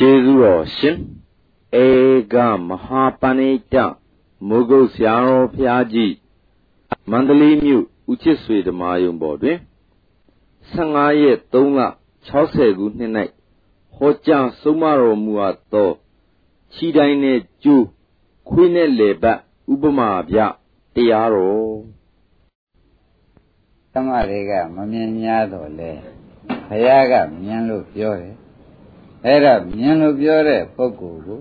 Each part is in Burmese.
ကျေးဇူးတော်ရှင်ဧကမဟာပဏိတမိုးကုတ်ဆရာတော်ဘုရားကြီးမန္တလေးမြို့ဦးချစ်ဆွေဓမ္မယုံပေါ်တွင်15ရက်3လ60ခုနှစ်၌ဟောကြားဆုံးမတော်မူအပ်သောခြိတိုင်းနှင့်ကျိုးခွေးနှင့်လေပတ်ဥပမာပြတရားတော်သမတွေကမမြင်များတော့လေဘုရားကမြင်လို့ပြောတယ် အဲ့ဒါမြင်လို့ပြောတဲ့ပုဂ္ဂိုလ်ကို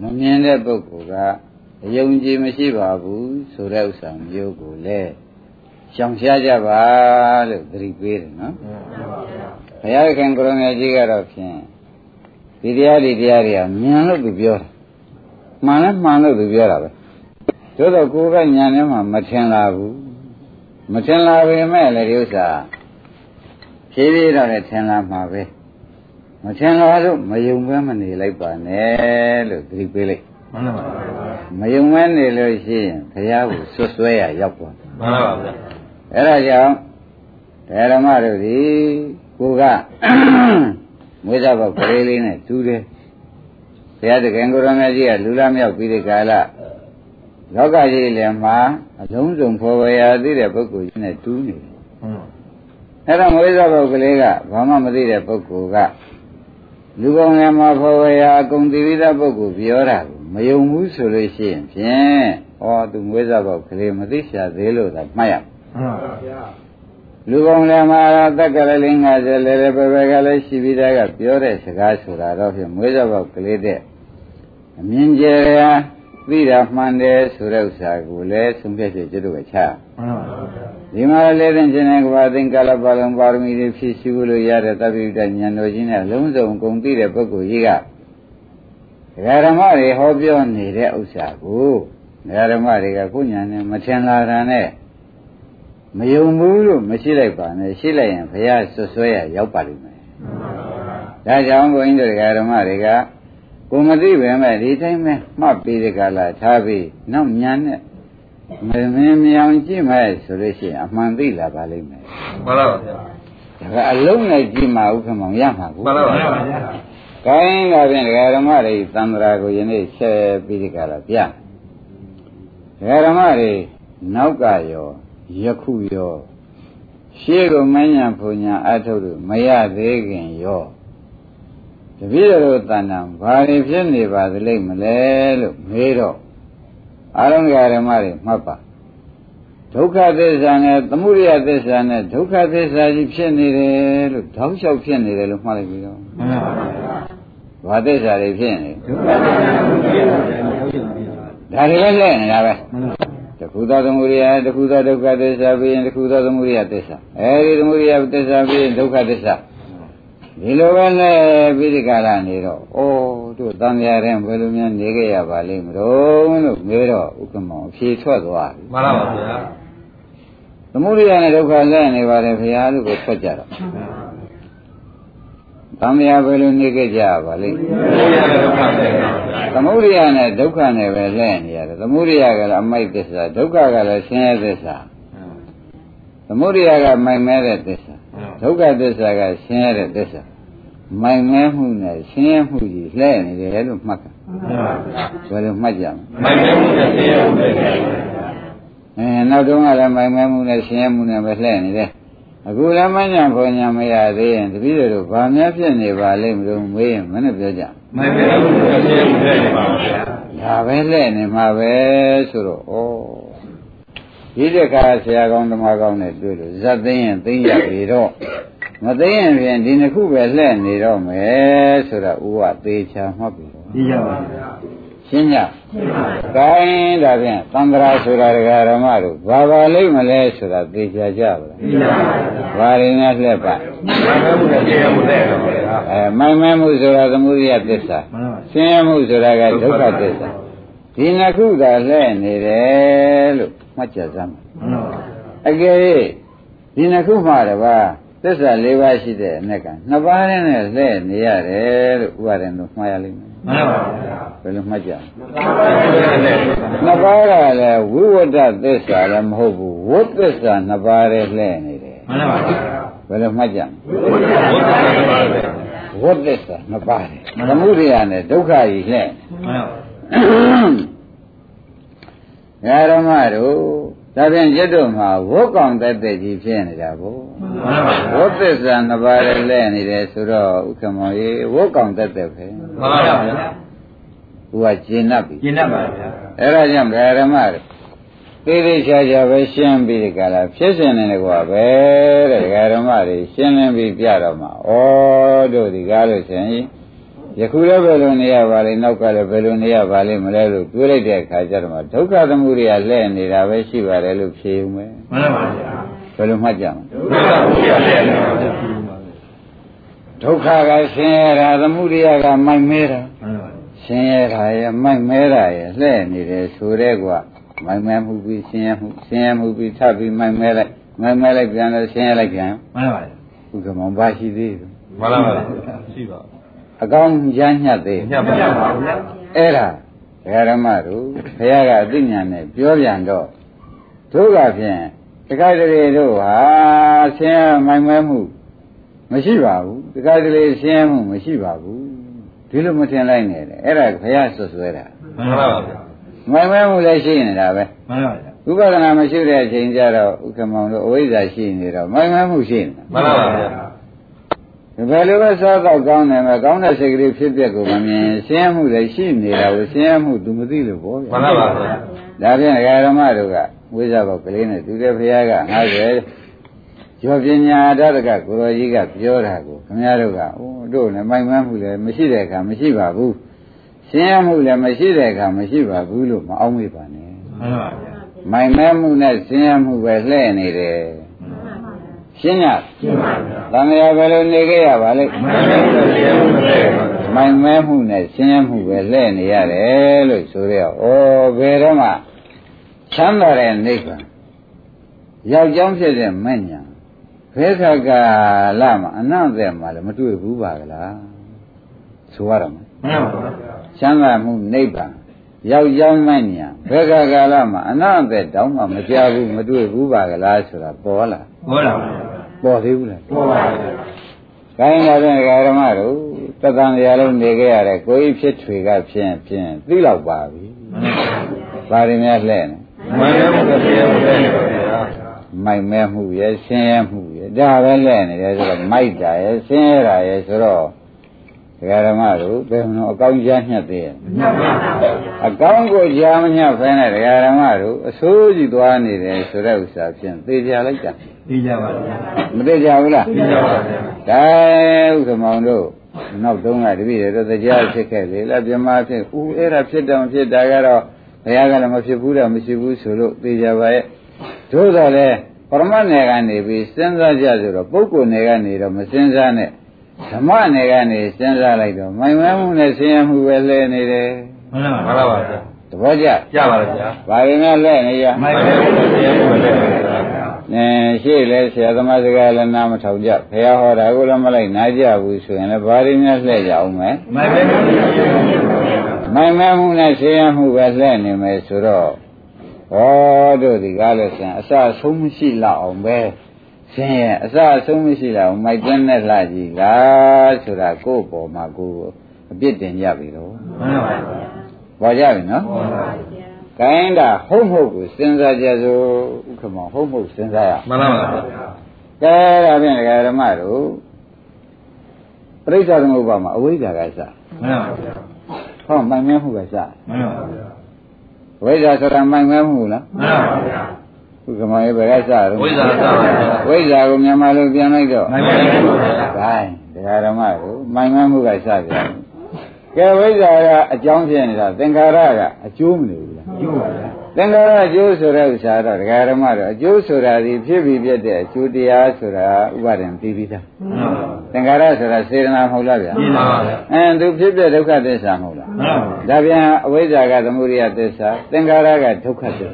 မမြင်တဲ့ပုဂ္ဂိုလ်ကအယုံကြည်မရှိပါဘူးဆိုတဲ့ဥစ္စာမျိုးကိုလည်းရှောင်ရှားကြပါလို့သတိပေးတယ်နော်ဘုရားခင်ကိုရမေကြီးကတော့ဖြင့်ဒီတရားဒီတရားတွေကမြင်လို့သူပြောတာမှန်လဲမှန်လို့သူပြောတာပဲသို့တော့ကိုယ်ကညာထဲမှာမထင်လာဘူးမထင်လာပေမဲ့လည်းဒီဥစ္စာဖြည်းဖြည်းတော့လည်းထင်လာမှာပဲ မထင်လာလို့မယုံမဲမနေလိုက်ပါနဲ့လို့သတိပေးလိုက်မှန်ပါပါမယုံမဲနေလို့ရှိရင်ဘုရားကိုဆွဆွဲရရောက်ပါမှန်ပါပါဗျာအဲ့ဒါကြောင့်ဓမ္မတို့ဒီကိုကမွေးစားပေါက်ကလေးလေးနဲ့တူးတယ်ဘုရားတကယ်ကိုရမကြီးကလူလာမြောက်ပြီးဒီကာလလောကကြီးလည်းမှာအလုံးစုံဖော်ဝေရသိတဲ့ပုဂ္ဂိုလ်ကြီးနဲ့တူးနေတယ်အဲ့ဒါမွေးစားပေါက်ကလေးကဘာမှမသိတဲ့ပုဂ္ဂိုလ်က လူကောင်းလည်းမဖော်ဝေရအကုန်သိပြီးသားပုဂ္ဂိုလ်ပြောတာကိုမယုံဘူးဆိုလို့ရှိရင်ဖြင့်ဩသူမွေးစားပေါက်ကလေးမသိရှာသေးလို့သာမှတ်ရမှန်ပါဗျာလူကောင်းလည်းမှာတက်ကလေး50လည်းလည်းပဲပဲကလည်းရှိပြီးသားကပြောတဲ့စကားဆိုတာတော့ဖြင့်မွေးစားပေါက်ကလေးတဲ့အမြင်ကျရာသိတာမှန်တယ်ဆိုတဲ့ဥစ္စာကိုလည်းသုံးဖြတ်ချက်ကျွတ်တို့ကချမှန်ပါဗျာ ဒီမှာလည်းသင်ခြင်းနဲ့ကဘာသင်္ကာလပါလုံးပါရမီတွေဖြည့်ရှင်းလို့ရတဲ့သဗ္ဗိတဉာဏ်တော်ကြီးနဲ့လုံးစုံကုန်သိတဲ့ပုဂ္ဂိုလ်ကြီးကဓမ္မတွေဟောပြောနေတဲ့ဥစ္စာကိုဓမ္မတွေကကိုညာနဲ့မထင်လာတာနဲ့မယုံဘူးလို့မရှိလိုက်ပါနဲ့ရှိလိုက်ရင်ဘုရားဆွဆွဲရရောက်ပါလိမ့်မယ်။ဒါကြောင့်ဘုန်းကြီးတို့ဓမ္မတွေကကိုမသိပဲမဲ့ဒီတိုင်းပဲမှတ်ပြီးဒီကလာထားပြီးနောက်ညာနဲ့ မမင်းမြောင်ကြည့်မဲ့ဆိုလို့ရှိရင်အမှန်သိလာပါလိမ့်မယ်မှန်ပါပါဗျာဒါကအလုံးနဲ့ကြည့်မှဥက္ကမောင်ရမှာကိုမှန်ပါပါဗျာကိုင်းဒါဖြင့်ဒကာဓမ္မတွေသံဃာကိုယနေ့ဆက်ပြီးဒီကလာပြဒကာဓမ္မတွေနောက်ကရောယခုရောရှေးကမញ្ញံဘုံညာအထုတ်လို့မရသေးခင်ရောတပည့်တော်တဏ္ဍာဘာတွေဖြစ်နေပါသလဲမလဲလို့မေးတော့ အာရုံဓမ္မတွေမှတ်ပါဒုက္ခသစ္စာနဲ့သမုဒယသစ္စာနဲ့ဒုက္ခသစ္စာကြီးဖြစ်နေတယ်လို့တောက်လျှောက်ဖြစ်နေတယ်လို့မှတ်လိုက်ပြီးတော့မှန်ပါပါဘာသစ္စာတွေဖြစ်နေဒုက္ခသစ္စာဒါတွေလည်းလဲနေတာပဲတခုသောသမုဒယတခုသောဒုက္ခသစ္စာပြီးရင်တခုသောသမုဒယသစ္စာအဲဒီသမုဒယသစ္စာပြီးရင်ဒုက္ခသစ္စာ ဒီလိုပဲနဲ့ပြီးဒီကရနေတော့ဩတို့တန်မြာတဲ့ဘယ်လိုများနေခဲ့ရပါလိမ့်မလို့လို့မေးတော့ဥက္ကမောင်ဖြေထွက်သွားပြီမှန်ပါပါဗျာသမုဒိယနဲ့ဒုက္ခလဲနေပါတယ်ဘုရားလို့ကိုထွက်ကြတော့တန်မြာဘယ်လိုနေခဲ့ကြပါလိမ့်သမုဒိယနဲ့ဒုက္ခနဲ့ပဲလဲနေရတယ်သမုဒိယကလည်းအမိုက်သစ္စာဒုက္ခကလည်းဆင်းရဲသစ္စာသမုဒိယကမိုက်မဲတဲ့သစ္စာ ဒုက္ခသစ္စာကဆင်းရဲတဲ့သစ္စာမိုင်မဲမှုနဲ့ဆင်းရဲမှုကြီးလှဲ့နေတယ်လို့မှတ်တာဘယ်လိုမှတ်ကြမလဲမိုင်မဲမှုနဲ့ဆင်းရဲမှုပဲအဲနောက်တုန်းကလည်းမိုင်မဲမှုနဲ့ဆင်းရဲမှုနဲ့ပဲလှဲ့နေတယ်အခုလည်းမညာခေါ်ညာမရသေးရင်တပည့်တို့ဘာများဖြစ်နေပါလိမ့်မလို့မေးရင်မနဲ့ပြောကြမိုင်မဲမှုနဲ့ဆင်းရဲမှုလှဲ့နေပါဗျာဒါပဲလှဲ့နေမှာပဲဆိုတော့ဩ ဒီတခါဆရာကောင်းဓမ္မကောင်းနဲ့တွေ့လို့ဇတ်သိရင်သိရပြီတော့မသိရင်ဖြင့်ဒီနှစ်ခုပဲလှည့်နေတော့မယ်ဆိုတာဥဝသေးချာမှတ်ပြီသိကြပါဗျာရှင်းကြ။ကိုင်းဒါဖြင့်သံဃာဆိုတာဒကာဓမ္မတို့ဘာပါလိမ့်မလဲဆိုတာသိချာကြပါလား။သိပါပါဘာရင်းနဲ့လှက်ပါ။မိုင်မဲမှုနဲ့ဆင်းရဲမှုနဲ့တော့ဗျာ။အဲမိုင်မဲမှုဆိုတာသမုဒိယသစ္စာ။ဆင်းရဲမှုဆိုတာကဒုက္ခသစ္စာ။ဒီနှစ်ခုသာလှည့်နေတယ်လို့ မှတ်ကြစမ်းအကယ်၍ဒီနှစ်ခုမှတပါးသစ္စာ၄ပါးရှိတဲ့အ ਨੇ ကနှစ်ပါးနဲ့လှည့်နေရတယ်လို့ဥပါဒံတို့မှားရလိမ့်မယ်မှန်ပါဗျာဘယ်လိုမှတ်ကြနှစ်ပါးကလည်းဝိဝတ္တသစ္စာလည်းမဟုတ်ဘူးဝိသစ္စာနှစ်ပါးလည်းလှည့်နေတယ်မှန်ပါဗျာဘယ်လိုမှတ်ကြဝဝတ်သစ္စာနှစ်ပါးတယ်သမုဒိယနဲ့ဒုက္ခကြီးလှဲ့မှန်ပါ ဓမ္မတို့ဒါဖြင့်จิตတို့မှာဝတ်ကောင်တက်တဲ့ကြီးဖြစ်နေတာကို မှန်ပါ ဝတ်သစ္စာနှစ်ပါးလည်းလဲနေတယ်ဆိုတော့ဥက္ကမောရေဝတ်ကောင်တက်တဲ့ပဲ မှန်ပါဗျာ သူကကျင်납ပြီ ကျင့်တတ်ပါဗျာ အဲ့ဒါကြောင့်ဓမ္မတို့သေးသေးချာချာပဲရှင်းပြီးဒီကလာဖြစ်စဉ်နေတယ်ကွာပဲတဲ့ဓမ္မတွေရှင်းလင်းပြီးပြတော့မှာဩတို့ဒီကားလို့ဆိုရင် ယခုလည်းဘယ်လိုနေရပါလဲနောက်ကလည်းဘယ်လိုနေရပါလဲမလဲလို့တွေးလိုက်တဲ့အခါကျတော့မှဒုက္ခသမုဒယလှဲ့နေတာပဲရှိပါတယ်လို့ဖြေဦးမယ်မှန်ပါဗျာဘယ်လိုမှတ်ကြမလဲဒုက္ခကိုရတဲ့နေပါဗျာဒုက္ခကဆင်းရဲတာသမုဒယကမိုက်မဲတာမှန်ပါဆင်းရဲတာရဲ့မိုက်မဲတာရဲ့လှဲ့နေတယ်ဆိုတဲ့ကွာမိုက်မဲမှုပြီးဆင်းရဲမှုဆင်းရဲမှုပြီးထပ်ပြီးမိုက်မဲလိုက်မိုက်မဲလိုက်ပြန်လို့ဆင်းရဲလိုက်ပြန်မှန်ပါဗျာဥက္ကမောင်ပါရှိသေးတယ်မှန်ပါဗျာရှိပါ အကောင်းရညတ်သေးညပါဗျာအဲ့ဒါဓမ္မတို့ဘုရားကအသိဉာဏ်နဲ့ပြောပြန်တော့တို့ကဖြင့်တခါတလေတို့ဟာဆင်းရဲမိုက်မဲမှု မရှိပါဘူးတခါတလေဆင်းရဲမှုမရှိပါဘူးဒီလိုမထင်လိုက်နဲ့တဲ့အဲ့ဒါဘုရားဆွဆွဲတာမှန်ပါဗျာမိုက်မဲမှုလည်းရှိနေတာပဲမှန်ပါဗျာဥပဒနာမရှိတဲ့အချိန်ကျတော့ဥက္ကမောင်တို့အဝိဇ္ဇာရှိနေတော့မိုက်မဲမှုရှိနေတာမှန်ပါဗျာ ဘယ်လိုပဲစားတော့ကောင်းတယ်မကောင်းတဲ့စိတ်ကလေးဖြစ်ပျက်ကိုမမြင်ရှင်းမှုလည်းရှိနေတာကိုရှင်းမှု तू မသိလို့ပေါ့ဗျာမှန်ပါဗျာဒါဖြင့်ဒကာဓမ္မတို့ကဝိဇ္ဇာဘောက်ကလေးနဲ့သူတဲ့ဘုရားက50ကျော်ပညာတတ်ကကိုရောကြီးကပြောတာကိုခင်ဗျားတို့ကအိုးတို့လည်းမိုက်မှန်းမှုလည်းမရှိတဲ့အခါမရှိပါဘူးရှင်းရမှုလည်းမရှိတဲ့အခါမရှိပါဘူးလို့မအောင်မေ့ပါနဲ့မှန်ပါဗျာမိုင်မဲမှုနဲ့ရှင်းရမှုပဲလှည့်နေတယ် ရှင်းရရှင်းပါဗျာတန်လျာဘယ်လိုနေခဲ့ရပါလိမ့်မှန်ပါဗျာရှင်းပါဗျာမိုင်မဲမှုနဲ့ရှင်းရမှုပဲလှည့်နေရတယ်လို့ဆိုရဩဘယ်တော့မှချမ်းသာတဲ့နိဗ္ဗာန်ယောက်ျောင်းဖြစ်တဲ့မညာဘယ်ခါကလာမှာအနန္တမှာလည်းမတွေ့ဘူးပါကလားဆိုရတော့မယ်မှန်ပါဗျာချမ်းသာမှုနိဗ္ဗာန်ယောက်ျောင်းမညာဘယ်ခါကလာမှာအနန္တတောင်းမှမကြဘူးမတွေ့ဘူးပါကလားဆိုတာပေါ်လာဟုတ်လားဗျာ ပေါ်သေးဘူးလားဟုတ်ပါဗျာခိုင်းလာတဲ့ဓမ္မတို့တသံတရားလုံးနေခဲ့ရတဲ့ကိုယ်ဖြစ်ထွေကဖြင့်ဖြင့်သိလောက်ပါပြီ။ဘာတွေများလှဲ့နေမှန်ပါဗျာရှင်းပါဗျာမိုက်မဲမှုရဲ့ဆင်းရဲမှုရဲ့ဒါပဲလှဲ့နေတယ်ဆိုတော့မိုက်တာရဲ့ဆင်းရဲတာရဲ့ဆိုတော့ဓမ္မတို့ဘယ်မှအကောင်းကြားညှက်သေးရဲ့မှန်ပါဗျာအကောင်းကိုကြားမညှက်ဖဲနဲ့ဓမ္မတို့အဆိုးကြီးသွားနေတယ်ဆိုတဲ့ဥစ္စာဖြင့်သိကြလိုက်တာ သိကြပါဗျာမသိကြဘူးလားသိကြပါဗျာဒါဥက္ကမောင်တို့နောက်တုန်းကတပည့်တွေတော့တရားဖြစ်ခဲ့လေလားပြမဖြစ်ဦးအဲ့ဒါဖြစ်တယ်မဖြစ်တာကတော့ဘုရားကလည်းမဖြစ်ဘူးတော့မရှိဘူးဆိုလို့သိကြပါရဲ့တို့တော့လေပရမတ်နယ်ကနေပြီးစဉ်းစားကြဆိုတော့ပုဂ္ဂိုလ်နယ်ကနေတော့မစဉ်းစားနဲ့ဓမ္မနယ်ကနေစဉ်းစားလိုက်တော့မိုင်မဲမှုနဲ့ဆင်းရဲမှုပဲလဲနေတယ်မှန်ပါဗျာသဘောကျကြပါလားဗျာဘာရင်ကလဲနေရမိုက်ပဲရှင်းပါဗျာ အဲရှေ့လဲဆရာသမားစကားလည်းနားမထောင်ကြဘုရားဟောတာကိုလည်းမလိုက်နားကြဘူးဆိုရင်လည်းဘာရင်းများလှည့်ကြအောင်မယ်မိုက်ပဲရှင်းပါဗျာမိုင်မဲမှုနဲ့ဆေးရမှုပဲလှည့်နေမယ်ဆိုတော့ဩတို့ဒီကားလို့ဆိုရင်အစအဆုံးမရှိလောက်အောင်ပဲဆင်းရဲအစအဆုံးမရှိလောက်အောင်မိုက်တွင်းနဲ့လှကြည့်လားဆိုတာကိုယ့်ပေါ်မှာကိုယ်အပြစ်တင်ကြပြီတော့မှန်ပါဗျာပေါ်ကြပြီနော်ဟုတ်ပါ ကိုင်းတာဟုတ်မဟုတ်ကိုစဉ်းစားကြစို့ဥက္ကမောဟုတ်မဟုတ်စဉ်းစားရအောင်မှန်ပါဗျာကဲဒါဖြင့်ဒကာဓမ္မတို့ပြိဿသမုပ္ပါမှာအဝိဇ္ဇာကစမှန်ပါဗျာဟောမိုင်မဲမှုကစမှန်ပါဗျာဝိဇ္ဇာဆိုတာမိုင်မဲမှုလားမှန်ပါဗျာဥက္ကမောရေဘယ်ကစတော့ဝိဇ္ဇာစပါဗျာဝိဇ္ဇာကိုမြန်မာလိုပြန်လိုက်တော့မိုက်ပဲရှင်းပါဗျာဂိုင်းဒကာဓမ္မတို့မိုင်မဲမှုကစပြန်ကဲဝိဇ္ဇာကအကြောင်းဖြစ်နေတာသင်္ခါရကအကျိုးမနေဘူးလားကျိုးပါဗျာ သင်္ခါရအကျိုးဆိုတဲ့ဥစ္စာတော့ဒကာဓမ္မတို့အကျိုးဆိုတာဒီဖြစ်ပြီးပြတဲ့အကျိုးတရားဆိုတာဥပါဒံပြီးပြီးသားမှန်ပါဗျာသင်္ခါရဆိုတာစေတနာမဟုတ်လားဗျာမှန်ပါဗျာအဲသူဖြစ်ပြဒုက္ခသစ္စာမဟုတ်လားမှန်ပါဗျာဒါပြန်အဝိဇ္ဇာကသမုဒိယသစ္စာသင်္ခါရကဒုက္ခသစ္စာ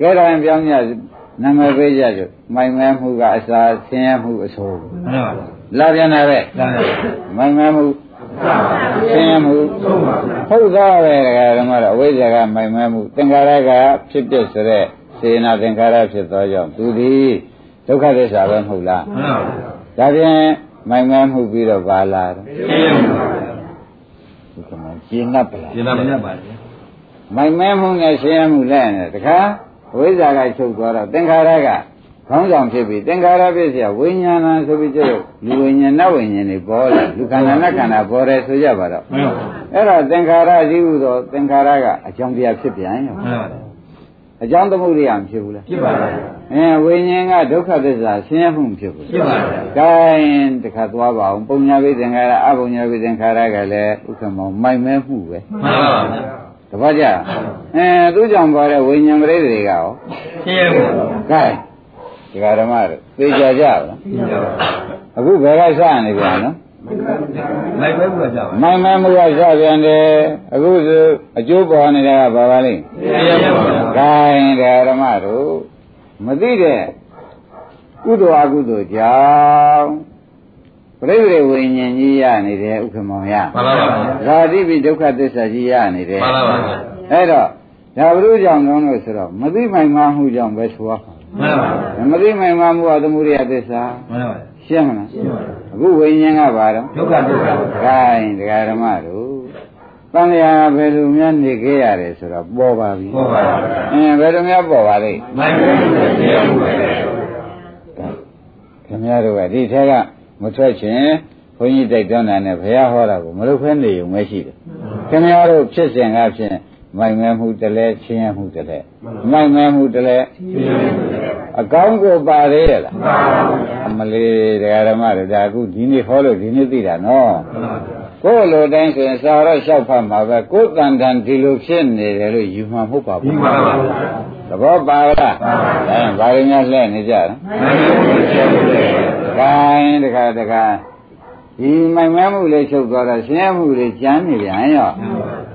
ကဲဒါရင်ပြောင်းကြနာမည်ပေးကြစို့မိုင်မဲမှုကအစာဆင်းရဲမှုအဆိုးမှန်ပါဗျာလာပြန်တာပဲလာပါဗျာမိုင်မဲမှု ဆင်းရဲမှုဆုံးပါဗျာဟုတ်သားပဲဒကာဓမ္မတော့အဝိဇ္ဇာကမိုင်မဲမှုသင်္ခါရကဖြစ်ပြဆိုတဲ့စေနာသင်္ခါရဖြစ်သောကြောင့်သူသည်ဒုက္ခသစ္စာပဲမဟုတ်လားမှန်ပါဗျာဒါပြန်မိုင်မဲမှုပြီးတော့ပါလာတော့ရှင်းရမှာပါဒီကမှာကျင်း납ပလားရှင်းတာမရပါဘူးမိုင်မဲမှုနဲ့ရှင်းရမှုလဲနေတခါဝိဇ္ဇာကချုပ်သွားတော့သင်္ခါရက ခေါင်းဆောင်ဖြစ်ပြီးသင်္ခါရပစ္စယဝိညာဏဆိုပြီးကျတော့လူဝိညာဏဝိညာဉ်တွေပေါ်လာလူခန္ဓာနဲ့ခန္ဓာပေါ်တယ်ဆိုကြပါတော့အဲ့တော့သင်္ခါရရှိဟုသောသင်္ခါရကအကြောင်းတရားဖြစ်ပြန်ရောအကြောင်းသမုဒိယမဖြစ်ဘူးလားဖြစ်ပါဘူးအဲဝိညာဉ်ကဒုက္ခသစ္စာဆင်းရဲမှုမဖြစ်ဘူးဖြစ်ပါဘူး gain တခါသွားပါအောင်ပုံညာဝိသင်္ခါရအပုံညာဝိသင်္ခါရကလည်းဥက္ကမောမိုက်မဲမှုပဲမှန်ပါဘူးတပတ်ကြအဲသူကြောင့်ပေါ်တဲ့ဝိညာဉ်ပရိသေတွေကရောရှင်းရပါဘူး gain ဒီဃာဓမ္မတို့သိကြကြပါလားရှင်းရပါ။အခုဘယ်ကစနေပြန်နော်လိုက်ပဲပြကြပါ။မိုက်မဲမှုကစပြန်တယ်။အခုဆိုအကျိုးပေါ်နေတာကဘာပါလိမ့်ရှင်းရပါ။ကိုင်းဒီဃာဓမ္မတို့မသိတဲ့ကုသိုလ်အကုသိုလ်ကြောင့်ပြိဋိဝိညာဉ်ကြီးရနေတယ်ဥက္ကမောင်ရမှန်ပါပါဇာတိပိဒုက္ခသစ္စာကြီးရနေတယ်မှန်ပါပါအဲ့တော့ဒါဘုရုကြောင့်လုံးလို့ဆိုတော့မသိမိုင်မှမှုကြောင့်ပဲဆိုရမှ န်ပါပါမသိမိုင်မှမှုကသမုဒိယသစ္စာမှန်ပါပါရှင်းမလားရှင်းပါအခုဝိညာဉ်ကဘာတော့ဒုက္ခဒုက္ခခိုင်းတရားဓမ္မတို့တန်လျာဘယ်လိုများနေခဲ့ရတယ်ဆိုတော့ပေါ်ပါပြီပေါ်ပါပါအင်းဘယ်လိုများပေါ်ပါလိမ့်မိုက်ပဲရှင်းရမှာပဲခင်ဗျားတို့ကဒီထက်ကမထွက်ချင်ဘုန်းကြီးတိုက်တွန်းတာနဲ့ဘုရားဟောတာကိုမလုပ်ဖဲနေုံပဲရှိတယ်ခင်ဗျားတို့ဖြစ်စဉ်ကဖြင့် မိုင်မဲမှုတလဲချင်းရမှုတလဲမိုင်မဲမှုတလဲအကောင်းကိုပါသေးရလားအမလေးတရားဓမ္မတွေဒါအခုဒီနေ့ဟောလို့ဒီနေ့သိတာနော်ကိုယ်လိုတိုင်းဆိုရင်စာရောလျှောက်ဖတ်မှာပဲကိုယ်တန်တန်ဒီလိုဖြစ်နေတယ်လို့ယူမှမဟုတ်ပါဒီဘူးမှာပါသဘောပါလားအဲဘာရင်းများလှည့်နေကြလဲခိုင်းတခါတခါဒီမိုင်မဲမှုလေးချုပ်သွားတော့ဆင်းရဲမှုလေးကျမ်းနေပြန်ရော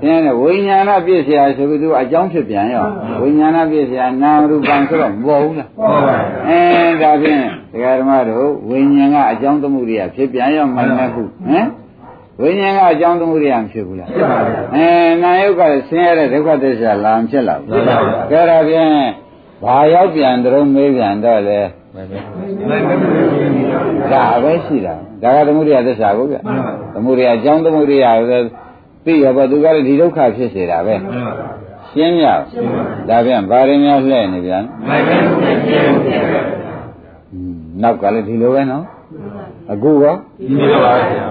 ဆင်းရဲဝိညာဏပြည့်စရာဆိုပြီးသူအကြောင်းဖြစ်ပြန်ရောဝိညာဏပြည့်စရာနာမ်ရူပံဆိုတော့မပေါ်ဘူးလားပေါ်ပါအဲဒါဖြင့်ဒကာဓမ္မတို့ဝိညာဉ်ကအကြောင်းသမှုရိယဖြစ်ပြန်ရောမှန်မဲ့ခုဟမ်ဝိညာဉ်ကအကြောင်းသမှုရိယမဖြစ်ဘူးလားဖြစ်ပါဘူးအဲနာယုတ်ကဆင်းရဲတဲ့ဒုက္ခသစ္စာလာမဖြစ်လာဘူးဖြစ်ပါဘူးကဲဒါဖြင့်ဘာရောက်ပြန်တုံးမေးပြန်တော့လေမိုက်ပဲရှင်းရမှာဒါပဲရှိတာဒါကသမှုရိယသစ္စာကိုဗျမှန်ပါသမှုရိယအကြောင်းသမှုရိယဆို သိရပါသူကလည်းဒီဒုက္ခဖြစ်စေတာပဲရှင်းရဒါပြန်ဗာရင်များလှည့်နေပြန်နောက်ကလည်းဒီလိုပဲနော်အခုရောဒီလိုပါဗျာ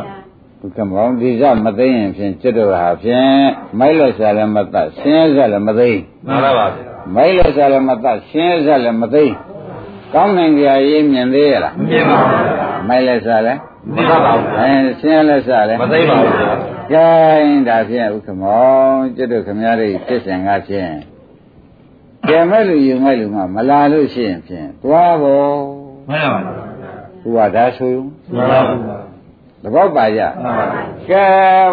ဘုကမောင်ဒီကြမသိရင်ဖြင့်จิตတော်ဟာဖြင့်မိုက်လို့ဆရာလည်းမတတ်ရှင်းရလည်းမသိမှန်ပါပါဗျာမိုက်လို့ဆရာလည်းမတတ်ရှင်းရလည်းမသိကောင်းနိုင်ကြရေးမြင်သေးရလားမမြင်ပါဘူးမိုက်လို့ဆရာလည်းမတတ်ပါဘူးအဲရှင်းရလည်းဆရာလည်းမသိပါဘူး ကဲဒါဖြင့်ဥက္ကမောင်จิตတော်ခမရတဲ့ဖြစ်စဉ်ကဖြင့်ကျဲမဲ့လူယူမဲ့လူမှမလာလို့ရှိရင်ဖြင့်သွားဖို့မှန်ပါပါသူကဒါဆိုရင်မှန်ပါဘူးသဘောပါကြမှန်ပါဘူးကဲ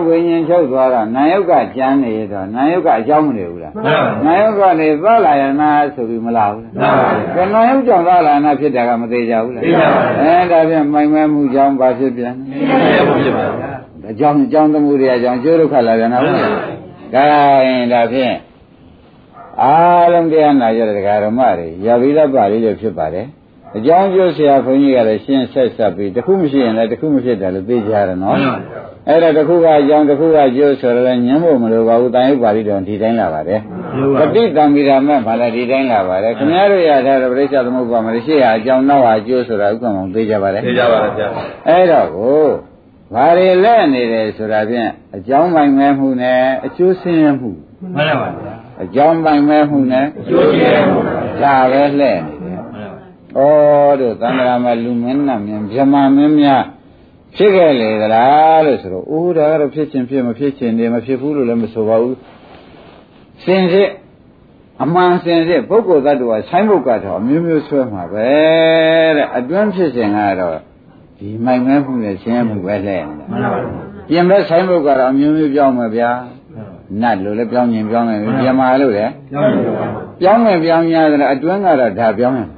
ဝိညာဉ်ချုပ်သွားတော့နာယုတ်ကကြမ်းနေတော့နာယုတ်ကအကြောင်းမနေဘူးလားမှန်ပါဘူးနာယုတ်ကနေသလာယနာဆိုပြီးမလာဘူးလားမှန်ပါဘူးကဲနာယုတ်ကြောင့်သလာယနာဖြစ်တာကမသေးကြဘူးလားသိကြပါဘူးအဲဒါဖြင့်မိုင်မဲမှုကြောင့်ဘာဖြစ်ပြန်ရှင်းရမှာဖြစ်ပါဗျာ အကြောင်းအကြောင်းသမှုတွေအကြောင်းကျိုးဒုက္ခလာပြန်တော့ဘူးလားဒါရင်ဒါဖြင့်အားလုံးတရားနာကြတဲ့ဒကာဓမ္မတွေရပြီးတော့ပါလေးလို့ဖြစ်ပါတယ်အကြောင်းကျိုးဆရာဘုန်းကြီးကလည်းရှင်းဆက်ဆက်ပြီးတစ်ခုမရှိရင်လည်းတစ်ခုမဖြစ်တယ်လို့သိကြရတယ်နော်အဲ့ဒါတစ်ခုကအကြောင်းတစ်ခုကကျိုးဆိုတော့လည်းညှင်းဖို့မလိုပါဘူးတန်ရုပ်ပါဠိတော်ဒီတိုင်းလာပါတယ်ပဋိသင်္မိရာမဲ့ဘာလဲဒီတိုင်းလာပါတယ်ခင်ဗျားတို့ရထားတဲ့ပရိစ္ဆေသမုပ္ပါမရှိရအကြောင်းနောက်ဟာကျိုးဆိုတာဥက္ကမောင်သိကြပါတယ်သိကြပါလားဗျာအဲ့တော့ကို ဘာတွေလက်နေတယ်ဆိုတာဖြင့်အကြောင်းပိုင်မဲ့မှုနဲ့အကျိုးဆင်းရဲမှုမှန်ပါဗျာအကြောင်းပိုင်မဲ့မှုနဲ့အကျိုးရှင်းရမှာဒါပဲလှည့်နေတယ်မှန်ပါဩတို့သံဃာမလူမင်းနာမင်းဗြဟ္မာမင်းများဖြစ်ခဲ့လေသလားလို့ဆိုတော့အိုးဒါကတော့ဖြစ်ချင်းဖြစ်မဖြစ်ချင်းနေမဖြစ်ဘူးလို့လည်းမဆိုပါဘူးစင်စစ်အမှန်စင်စစ်ပုဂ္ဂိုလ်သတ္တဝါဆိုင်းဘုတ်ကတော့အမျိုးမျိုးဆွဲမှာပဲတဲ့အတွင်းဖြစ်စဉ်ကတော့ ဒီမိုင်မဲမှုနဲ့ဆင်းရဲမှုပဲလဲနေတာမှန်ပါဗျာပြင်မဲ့ဆိုင်းဘုတ်ကတော့အမျိုးမျိုးပြောင်းမှာဗျာနတ်လို့လည်းပြောင်းရင်ပြောင်းမယ်ပြင်မာလို့လည်းကြောင်းပါပြောင်းမယ်ပြောင်းရတယ်အတွင်းကတော့ဒါပြောင်းမယ်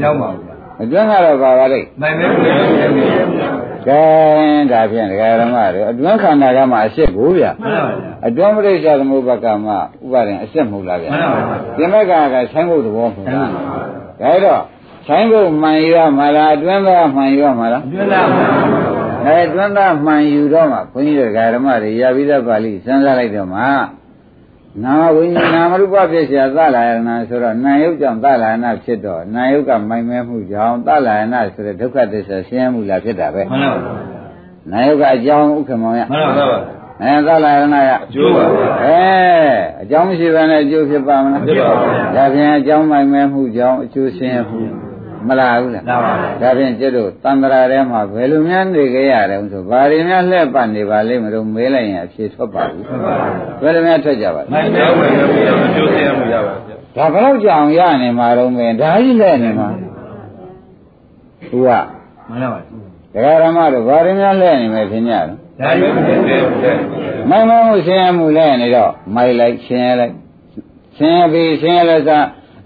ကြောင်းပါဗျာအတွင်းကတော့ပါပါလိမ့်မိုင်မဲကိုလည်းရှင်းရမှာကဲဒါဖြင့်ဒကာရမတွေအတွင်းခန္ဓာကမှအစ်စ်ကိုဗျာမှန်ပါဗျာအတွင်းပရိစ္ဆာသမုပ္ပါကမှဥပါရင်အစ်စ်မဟုတ်လားဗျာမှန်ပါဗျာပြင်မဲ့ကကဆိုင်းဖို့သဘောမဟုတ်လားဒါတော့ ဆိုင်းဖို့မှန်ရမှာလားအတွင်းကမှန်ရမှာလား ကျွမ်းလာပါ က အဲတွန်းသားမှန်ယူတော့မှဘုန်းကြီးတို့ဓမ္မတွေရပြီးသားပါဠိစဉ်းစားလိုက်တော့မှနာဝိညာဏနာမရူပဖြစ်เสียသလာယနာဆိုတော့နာယုတ်ကြောင့်သလာယနာဖြစ်တော့နာယုတ်ကမိုင်မဲမှုကြောင့်သလာယနာဆိုတဲ့ဒုက္ခသစ္စာဆင်းရဲမှုလားဖြစ်တာပဲ မှန်ပါပါ နာယုတ်ကအကြောင်းဥက္ကမောင်ရ မှန်ပါပါ အဲသလာယနာရ အကျိုးပါဗျာ အဲအကြောင်းမရှိဘဲနဲ့အကျိုးဖြစ်ပါမလား ဖြစ်ပါဘူး ဒါဖြင့်အကြောင်းမိုင်မဲမှုကြောင့်အကျိုးဆင်းရဲမှု မလားဘူးလားမှန်ပါပါဒါဖြင့်ကျွတ်တို့တန္တရာထဲမှာဘယ်လိုများနေကြရတယ်ဆိုဘာတွေများလှည့်ပတ်နေပါလိမ့်မလို့မေးလိုက်ရင်အဖြေထွက်ပါဘူးမှန်ပါပါဘယ်လိုများထွက်ကြပါလဲမိုင်းတော့ဝင်လို့အကျိုးဆင်းရမှုရပါဗျာဒါဘယ်တော့ကြောင်ရနေမှာတော့မင်းဒါကြီးလဲနေမှာသူကမှန်ပါပါဒကာရမတို့ဘာတွေများလဲနေမယ်ခင်ဗျာတော့ဒါရုပ်ဖြစ်တယ်တဲ့မိုင်မမှုဆင်းရဲမှုလဲနေတော့မိုက်လိုက်ဆင်းရဲလိုက်ဆင်းရဲပြီးဆင်းရဲလို့သာ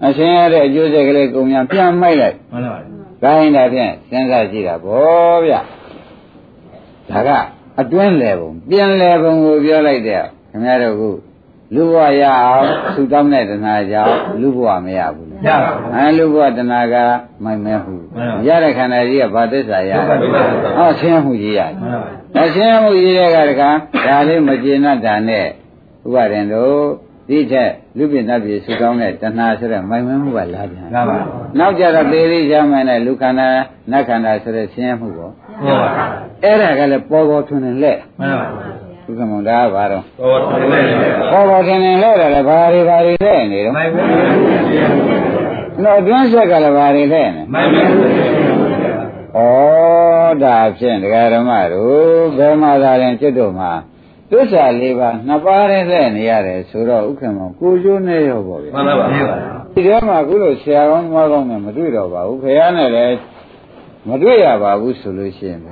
အဆင်းရဲတဲ့အကျိုးဆက်ကလေးကုန်များပြန်မိုက်လိုက်မှန်ပါပါကိုင်းတာဖြင့်စဉ်းစားကြည့်တာဗောဗျဒါကအတွင်းလေပုံပြင်လေပုံကိုပြောလိုက်တဲ့ခင်ဗျားတို့ကလူဘဝရအောင်သူတောင်းတဲ့တဏှာကြောင့်လူဘဝမရဘူးလေရပါဘူးအဲလူဘဝတဏှာကမိုင်မဲဟုမှန်ပါရတဲ့ခန္ဓာကြီးကဘာသစ္စာရဒုက္ခသစ္စာဟောဆင်းရဲမှုကြီးရတယ်မှန်ပါပါအရှင်းမှုကြီးတဲ့ကတကဒါလေးမကျေနပ်တာနဲ့ဥပါရင်တို့ ဒီထက်လူပြင်းတတ်ပြီးဆူကောင်းတဲ့တဏှာဆိုတဲ့မိုင်မဲမှုကလာပြန်မှန်ပါပါနောက်ကြတော့သေသေးချမ်းမှန်တဲ့လူခန္ဓာနတ်ခန္ဓာဆိုတဲ့ဆင်းရဲမှုပေါ့ဟုတ်ပါပါအဲ့ဒါကလည်းပေါ်ပေါ်ထွန်းနေလက်မှန်ပါပါဥက္ကမုံဒါကဘာတော့ဟောတယ်လေပေါ်ပေါ်ထွန်းနေလက်တယ်လည်းဘာတွေဘာတွေလက်နေတော့မိုင်းပဲနော်အတွင်းဆက်ကလည်းဘာတွေလက်နေမိုင်းပဲဩဒါဖြင့်ဒကာဓမ္မတို့ဘယ်မှာသာရင်จิตတို့မှာ သစ္စာလေးပါးနှစ်ပါးနဲ့လက်နေရတယ်ဆိုတော့ဥက္ကမုံကိုကျိုးနေရောပေါ့ဗျာမှန်ပါပါဒီထဲမှာအခုလို့ဆရာကောင်းသမားကောင်းနဲ့မတွေ့တော့ပါဘူးခရနဲ့လည်းမတွေ့ရပါဘူးဆိုလို့ရှိရင်ဩ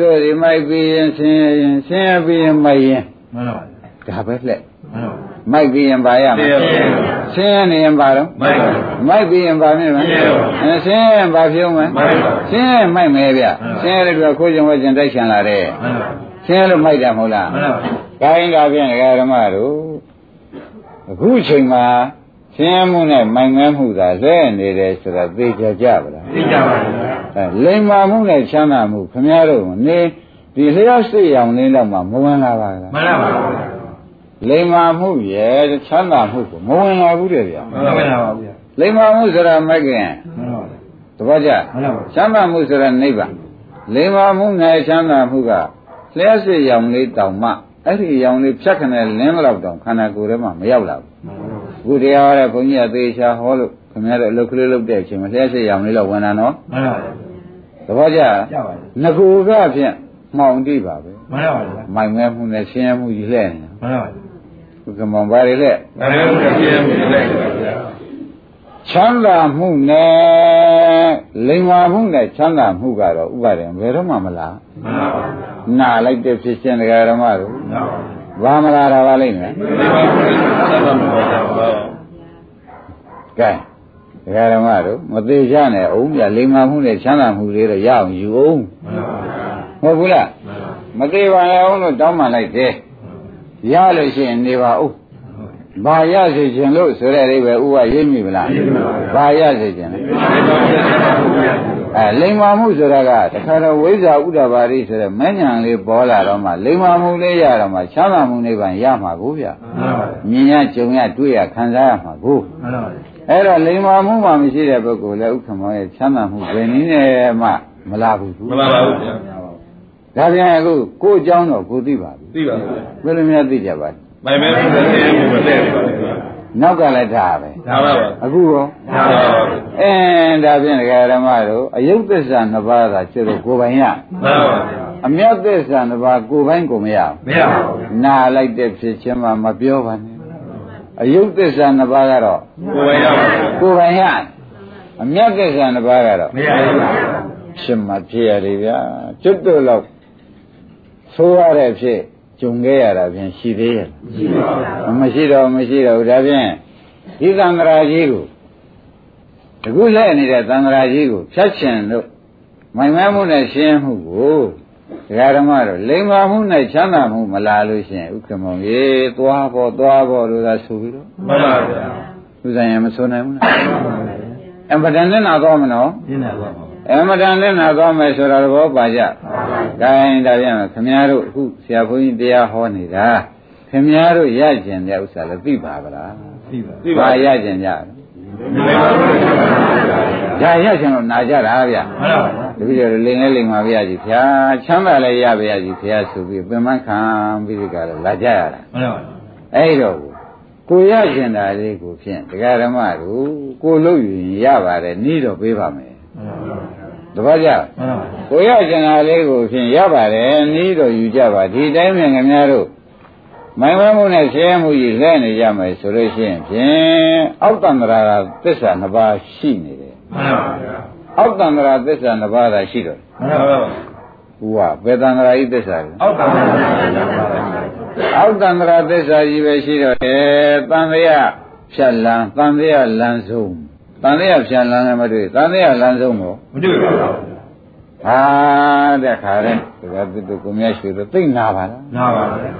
တို့ဒီမိုက်ပြီးရင်ဆင်းရဲရင်ဆင်းရဲပြီးရင်မိုက်ရင်မှန်ပါပါဒါပဲလက်မှန်ပါပါမိုက်ပြီးရင်ပါရမဆင်းယ်ရဲပါဆင်းရဲနေရင်ပါတော့မိုင်းပါမိုက်ပြီးရင်ပါမြင်မဆင်းရဲပါအဲဆင်းရဲရင်ပါဖြုံးမယ်မိုက်ပါဆင်းရဲရင်မိုက်မယ်ဗျဆင်းရဲတဲ့ကခိုးကြုံဝဲကျင်တိုက်ချင်လာတဲ့ မှန်ပါဆင်းရဲလို့မိုက်တယ်မဟုတ်လားမှန်ပါကိုင်းတာဖြင့်ဒကာဓမ္မတို့အခုချိန်မှာဆင်းရဲမှုနဲ့မိုင်မဲမှုသာလဲနေတယ်ဆိုတာသိကြကြပါလားသိကြပါအဲလိမ္မာမှုနဲ့ချမ်းသာမှုခမည်းတော်နေဒီလျှောက်စိတ်ရောင်လေးတော့မှမဝင်လာပါလားမှန်ပါပါလိမ္မာမှုရဲ့ချမ်းသာမှုကိုမဝင်လာဘူးတဲ့ဗျာမှန်ပါပါဗျာလိမ္မာမှုဆိုတာမကင်မှန်ပါပါသဘောကျမှန်ပါပါချမ်းသာမှုဆိုတာနိဗ္ဗာန်လိမ္မာမှုနဲ့ချမ်းသာမှုက လျှက်စိတ်ရောင်လေးတောင်မှအဲ့ဒီရောင်လေးဖြတ်ခနဲ့လင်းတော့တောင်ခန္ဓာကိုယ်ထဲမှာမရောက်လာဘူးအခုတရားဟောတဲ့ဘုန်းကြီးကသေချာဟောလို့ခင်ဗျားတို့အလုပ်ကလေးလုပ်တဲ့အချိန်မှာလျှက်စိတ်ရောင်လေးတော့ဝင်လာနော်မှန်ပါပါသဘောကျကြပါငကူကဖြင့်မှောင်တိပါပဲမှန်ပါပါမိုင်မဲမှုနဲ့ဆင်းရဲမှုကြီးလှဲ့နေမှန်ပါပါဘုကမောင်ပါလေလက်ဒါလည်းဆင်းရဲမှုလိုက်ပါဗျာ ချမ်းသာမှုနဲ့လိမ္မာမှုနဲ့ချမ်းသာမှုကတော့ဥပါဒေဘယ်တော့မှမလားမှန်ပါပါနာလိုက်တဲ့ဖြစ်ခြင်းတရားဓမ္မတို့မှန်ပါပါဘာမလာတာပါလိမ့်မယ်ဒီမှာဆက်ပါမှာပါပါကဲတရားဓမ္မတို့မသေးချနဲ့အောင်ပြလိမ္မာမှုနဲ့ချမ်းသာမှုလေးတော့ရအောင်ယူအောင်မှန်ပါပါဟုတ်ဘူးလားမသေးပါနဲ့အောင်လို့တောင်းပန်လိုက်တယ်ရလို့ရှိရင်နေပါဦး ဘာရစေခြင်းလို့ဆိုတဲ့အိဗယ်ဥပရေးမိမလားဘာရစေခြင်းလဲအဲလိမ္မာမှုဆိုတာကတခါတော့ဝိဇ္ဇာဥဒ္ဒဘာရိဆိုတဲ့မဉ္ဇဉ်လေးပေါ်လာတော့မှလိမ္မာမှုလေးရတော့မှချမ်းသာမှုနိဗ္ဗာန်ရမှာကိုဗျမြင်ရကြုံရတွေ့ရခံစားရမှာကိုအဲ့တော့လိမ္မာမှုမှမရှိတဲ့ပုဂ္ဂိုလ်လည်းဥက္ကမောရဲ့ချမ်းသာမှုဘယ်နည်းနဲ့မှမလာဘူးမှန်ပါပါဗျာဒါပြန်အခုကိုယ်အကြောင်းတော့ကိုသိပါပြီသိပါပါဘယ်လိုများသိကြပါလဲ မိုင်မဲဆင်းရဲမှုမလဲပါဗျာနောက်ကလည်းထားပဲဒါပါပါအခုရောဒါပါပါအင်းဒါဖြင့်ဒကာဓမ္မတို့အယုတ်သစ္စာနှစ်ပါးသာကျတော့ကိုယ်ပိုင်ရမှန်ပါပါအမြတ်သစ္စာနှစ်ပါးကိုယ်ပိုင်ကိုမရဘူးမရပါဘူးနာလိုက်တဲ့ဖြစ်ချင်းမှမပြောပါနဲ့အယုတ်သစ္စာနှစ်ပါးကတော့ကိုယ်ရပါဘူးကိုယ်ပိုင်ရအမြတ်သစ္စာနှစ်ပါးကတော့မရပါဘူးဖြစ်မှဖြစ်ရတယ်ဗျာကျွတ်တို့လောက်ဆိုးရတဲ့ဖြစ် ဂျုံခဲ့ရတာဖြင့်ရှိသေးရဲ့ရှိပါပါမရှိတော့မရှိတော့ဘူးဒါဖြင့်ဒီသံဃာကြီးကိုတခုလဲနေတဲ့သံဃာကြီးကိုဖြတ်ချင်လို့မိုင်မဲမှုနဲ့ရှင်းမှုကိုဒကာဓမ္မတို့လိမ္မာမှုနဲ့ချမ်းသာမှုမလာလို့ရှိရင်ဥက္ကမောင်ရေသွားပေါ်သွားပေါ်လို့သာဆိုပြီးတော့မှန်ပါဗျာသူဆိုင်ရင်မဆိုနိုင်ဘူးလားအမတန်နဲ့နာသွားမနော်ရှင်းတယ်ပါပါ အမတန်နဲ့နာသွားမယ်ဆိုတာသဘောပါကြဒါရင်ဒါပြန်ခင်ဗျားတို့အခုဆရာဘုန်းကြီးတရားဟောနေတာခင်ဗျားတို့ရကျင်တဲ့ဥစ္စာလည်းသိပါဗလားသိပါသိပါရကျင်ကြဒါရကျင်လို့နာကြတာဗျမှန်ပါဗျာတပည့်တော်လိန်လဲလိန်ပါဗျာကြီးဗျာချမ်းသာလဲရပါရကြီးဗျာဆိုပြီးပင်မခံပြီးဒီကလည်းလာကြရတာမှန်ပါဗျာအဲ့တော့ကိုရကျင်တာလေးကိုဖြင့်တရားဓမ္မတို့ကိုလို့ယူရင်ရပါတယ်ဤတော့ပေးပါမယ်မှန်ပါဗျာ တပတ်ကြမှန်ပါဗျာကိုရကျင်တာလေးကိုဖြင့်ရပါတယ်ဤတော့ယူကြပါဒီတိုင်းမြန်ခင်ဗျားတို့မိုင်မမှုနဲ့ဆင်းရဲမှုကြီးလဲနေကြမယ်ဆိုလို့ရှိရင်ဖြင့်အောက်တန္တရာကသစ္စာနှစ်ပါးရှိနေတယ်မှန်ပါဗျာအောက်တန္တရာသစ္စာနှစ်ပါးသာရှိတော့မှန်ပါဗျာဟူကဘယ်တန္တရာဤသစ္စာလဲအောက်ပါဗျာအောက်တန္တရာသစ္စာကြီးပဲရှိတော့တယ်တန်တရားဖြတ်လန်းတန်တရားလန်းဆုံး တန်တရားဖြတ်လန်းလည်းမတွေ့တန်တရားလန်းဆုံးကိုမတွေ့ပါဘူးဟာတဲ့ခါတဲ့ဒီကတိတုကိုမြတ်ရွှေတော့သိမ့်နာပါလားနာပါဗျာ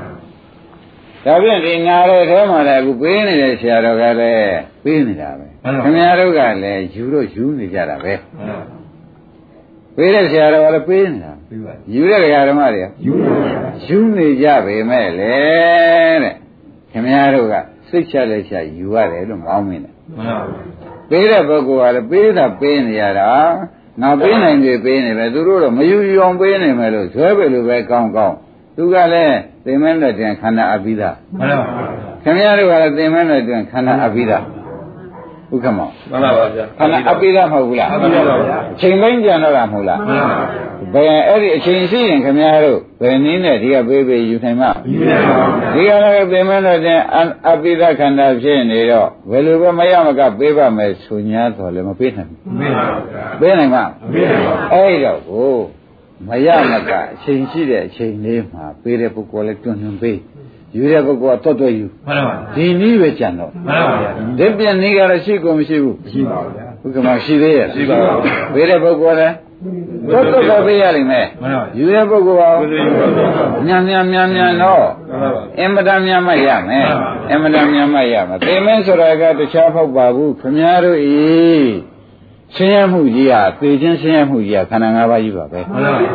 ဒါဖြင့်ဒီနာတဲ့ထဲမှာလည်းအခုပေးနေတဲ့ဆရာတော်ကလည်းပေးနေတာပဲခင်ဗျားတို့ကလည်းယူတော့ယူနေကြတာပဲမှန်ပါပေးတဲ့ဆရာတော်ကလည်းပေးနေတာပြီးပါယူတဲ့ဓမ္မတွေကယူပါဗျာယူနေကြပေမဲ့လေတဲ့ခင်ဗျားတို့ကစိတ်ချလက်ချယူရတယ်လို့မောင်းမင်းတယ်မှန်ပါဗျာ ပေးတဲ့ပုဂ္ဂိုလ်ကလည်းပေးတာပေးနေရတာငါပေးနိုင်ပြီပေးနေပဲသူတို့တော့မယူယူအောင်ပေးနေမယ်လို့ဇွဲပဲလို့ပဲကောင်းကောင်းသူကလည်းသိမင်းတဲ့တင်ခန္ဓာအပိဓာမှန်ပါဗျာခင်ဗျားတို့ကလည်းသိမင်းတဲ့တင်ခန္ဓာအပိဓာ ဥက္ကမောမှန်ပါဗျာခန္ဓာအပိဓာမဟုတ်ဘူးလားမှန်ပါဗျာအချိန်ပိုင်းကြံတော့တာမဟုတ်လားမှန်ပါဗျာဘယ်အဲ့ဒီအချိန်ရှိရင်ခင်ဗျားတို့ဘယ်နည်းနဲ့ဒီကပေးပေးယူနိုင်မှာယူနိုင်ပါဗျာဒီကလည်းသိမင်းတဲ့တင်အပိဓာခန္ဓာဖြစ်နေတော့ဘယ်လိုပဲမရမကပေးပါမယ်ဆိုညာတော့လည်းမပေးနိုင်ဘူးမေးပါဗျာပေးနိုင်မှာမေးပါဗျာအဲ့တော့ကိုမရမကအချိန်ရှိတဲ့အချိန်လေးမှာပေးတဲ့ပုဂ္ဂိုလ်လည်းတွန်းတွန်းပေး ယူတဲ့ပုဂ္ဂိုလ်ကတော်တော်ယူမှန်ပါဗျာဒီနည်းပဲကြံတော့မှန်ပါဗျာဒီပြန်နည်းကတော့ရှိကုန်မရှိဘူးရှိပါဗျာဘုက္ကမရှိသေးရဲ့ရှိပါဘူးပေးတဲ့ပုဂ္ဂိုလ်လည်းတော်တော်ပဲပေးရလိမ့်မယ်မှန်ပါဗျာယူတဲ့ပုဂ္ဂိုလ်ကကိုယ်စီယူပါဗျာမြန်မြန်မြန်မြန်တော့မှန်ပါဗျာအင်မတန်မြန်မှရမယ်အင်မတန်မြန်မှရမယ်သိမင်းဆိုတာကတခြားဖောက်ပါဘူးခမည်းတော်ဤဆင်းရဲမှုကြီးဟာသေခြင်းဆင်းရဲမှုကြီးဟာခန္ဓာ၅ပါးကြီးပါပဲမှန်ပါဗျာ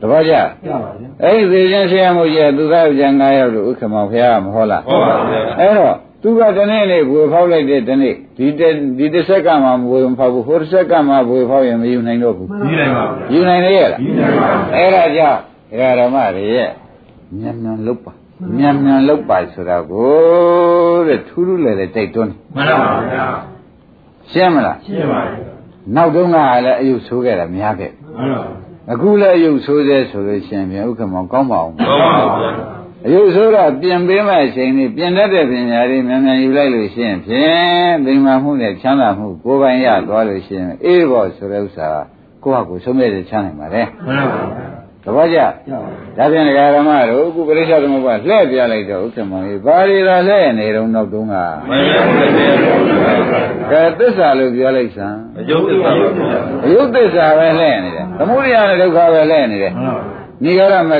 တပည့်ကြရပါဗျာ အဲ့ဒီသေခြင်းဆင်းရဲမှုကြီးဟာသူသားယောက်ျား၅ယောက်လို့ဥက္ကမောဖျားမဟုတ်လားဟုတ်ပါဗျာအဲ့တော့သူကတနေ့နေ့ဘွေဖောက်လိုက်တဲ့တနေ့ဒီတစ်ဒီတစ်ဆက်ကမှဘွေမဖောက်ဘူးဟိုတစ်ဆက်ကမှဘွေဖောက်ရင်မယူနိုင်တော့ဘူးယူနိုင်ပါဗျာယူနိုင်လေရလားယူနိုင်ပါဗျာအဲ့ဒါကြောင့်ဒကာဓမ္မတွေရဲ့မြန်မြန်လုတ်ပါမြန်မြန်လုတ်ပါဆိုတာကိုတဲ့ထူးထူးလည်းလည်းတိုက်တွန်းမှန်ပါဗျာရှင်းမလားရှင်းပါဗျာနောက်တုန်းကလည်းအယုတ်ဆိုးခဲ့တာများခဲ့မှန်ပါ အခုလည်းအယုတ်ဆိုးသေးဆိုလို့ရှိရင်ပြန်ဥက္ကမောကောင်းပါအောင်ဟုတ်ပါဗျာအယုတ်ဆိုးတော့ပြင်ပေးမဲ့အချိန်នេះပြင်တတ်တဲ့ပညာတွေမြန်မြန်ယူလိုက်လို့ရှိရင်ဖြင့်ဒိမ္မာမှုနဲ့ချမ်းသာမှုကိုယ်ပိုင်ရသွားလို့ရှိရင်အေးဘောဆိုတဲ့ဥစ္စာကိုယ့်ဟာကိုယ်ဆုံးဖြတ်တဲ့ချမ်းနိုင်ပါလေမှန်ပါဗျာ တပည့်ကြရပါဒါပြန်ဒကာဓမ္မတို့အခုပရိစ္ဆေသမုပ္ပါလှည့်ပြလိုက်တော့ဥက္ကမောကြီးဘာတွေလာလှည့်နေတော့နောက်တုန်းကမှန်ပါဗျာကဲသစ္စာလို့ပြောလိုက်စမ်းအကျုပ်သစ္စာပါဗျာအယုတ်သစ္စာပဲလှည့်နေတယ်သမုဒိယနဲ့ဒုက္ခပဲလှည့်နေတယ်မှန်ပါနိဂရမကမှန်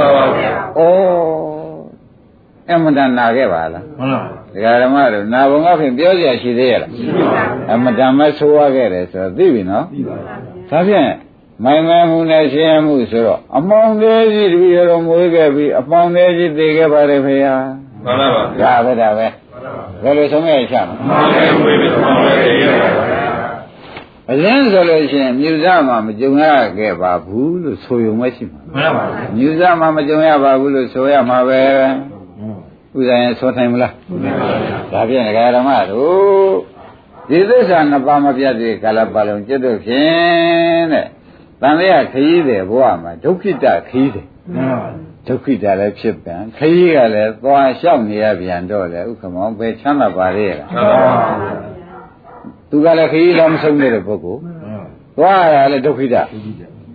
ပါဗျာဩအမတန်နာခဲ့ပါလားမှန်ပါဒကာဓမ္မတို့နာဘုံကဖြင့်ပြောကြရှိသေးရလားရှိပါဗျာအမတန်မဆိုးရခဲ့တယ်ဆိုတော့သိပြီနော်ပြီးပါဗျာဒါဖြင့် မိုင်မဲမှုနဲ့ရှင်းရမှုဆိုတော့အမောင်သေးကြီးတပည့်တော်မွေးခဲ့ပြီးအပေါင်းသေးကြီးသိခဲ့ပါတယ်ဖေဟာမှန်ပါဗျာဒါပဲဒါပဲဘယ်လိုဆုံးရချမှာမှန်ပါဝေးပြီးမှန်ပါရေးရပါဗျာအရင်ဆိုလို့ရှိရင်မြူဇမှာမကြုံရခဲ့ပါဘူးလို့ဆိုရုံပဲရှိမှာမှန်ပါဗျာမြူဇမှာမကြုံရပါဘူးလို့ဆိုရမှာပဲဥဒ္ဒရင်ဆိုထိုင်မလားမှန်ပါဗျာဒါဖြင့်ဒကာဓမ္မတို့ဒီသစ္စာနှစ်ပါးမပြတ်သေးကာလပတ်လုံးจิตတို့ဖြင့်တဲ့ တန်လျာခရီးတယ်ဘဝမှာဒုက္ခိတခရီးတယ်မှန်ပါဗျာဒုက္ခိတလည်းဖြစ်ပြန်ခရီးကလည်းသွားလျှောက်နေရပြန်တော့လေဥက္ကမောပဲချမ်းသာပါလေလားမှန်ပါဗျာသူကလည်းခရီးလည်းမဆုံးတဲ့ပုဂ္ဂိုလ်သွားရလည်းဒုက္ခိတ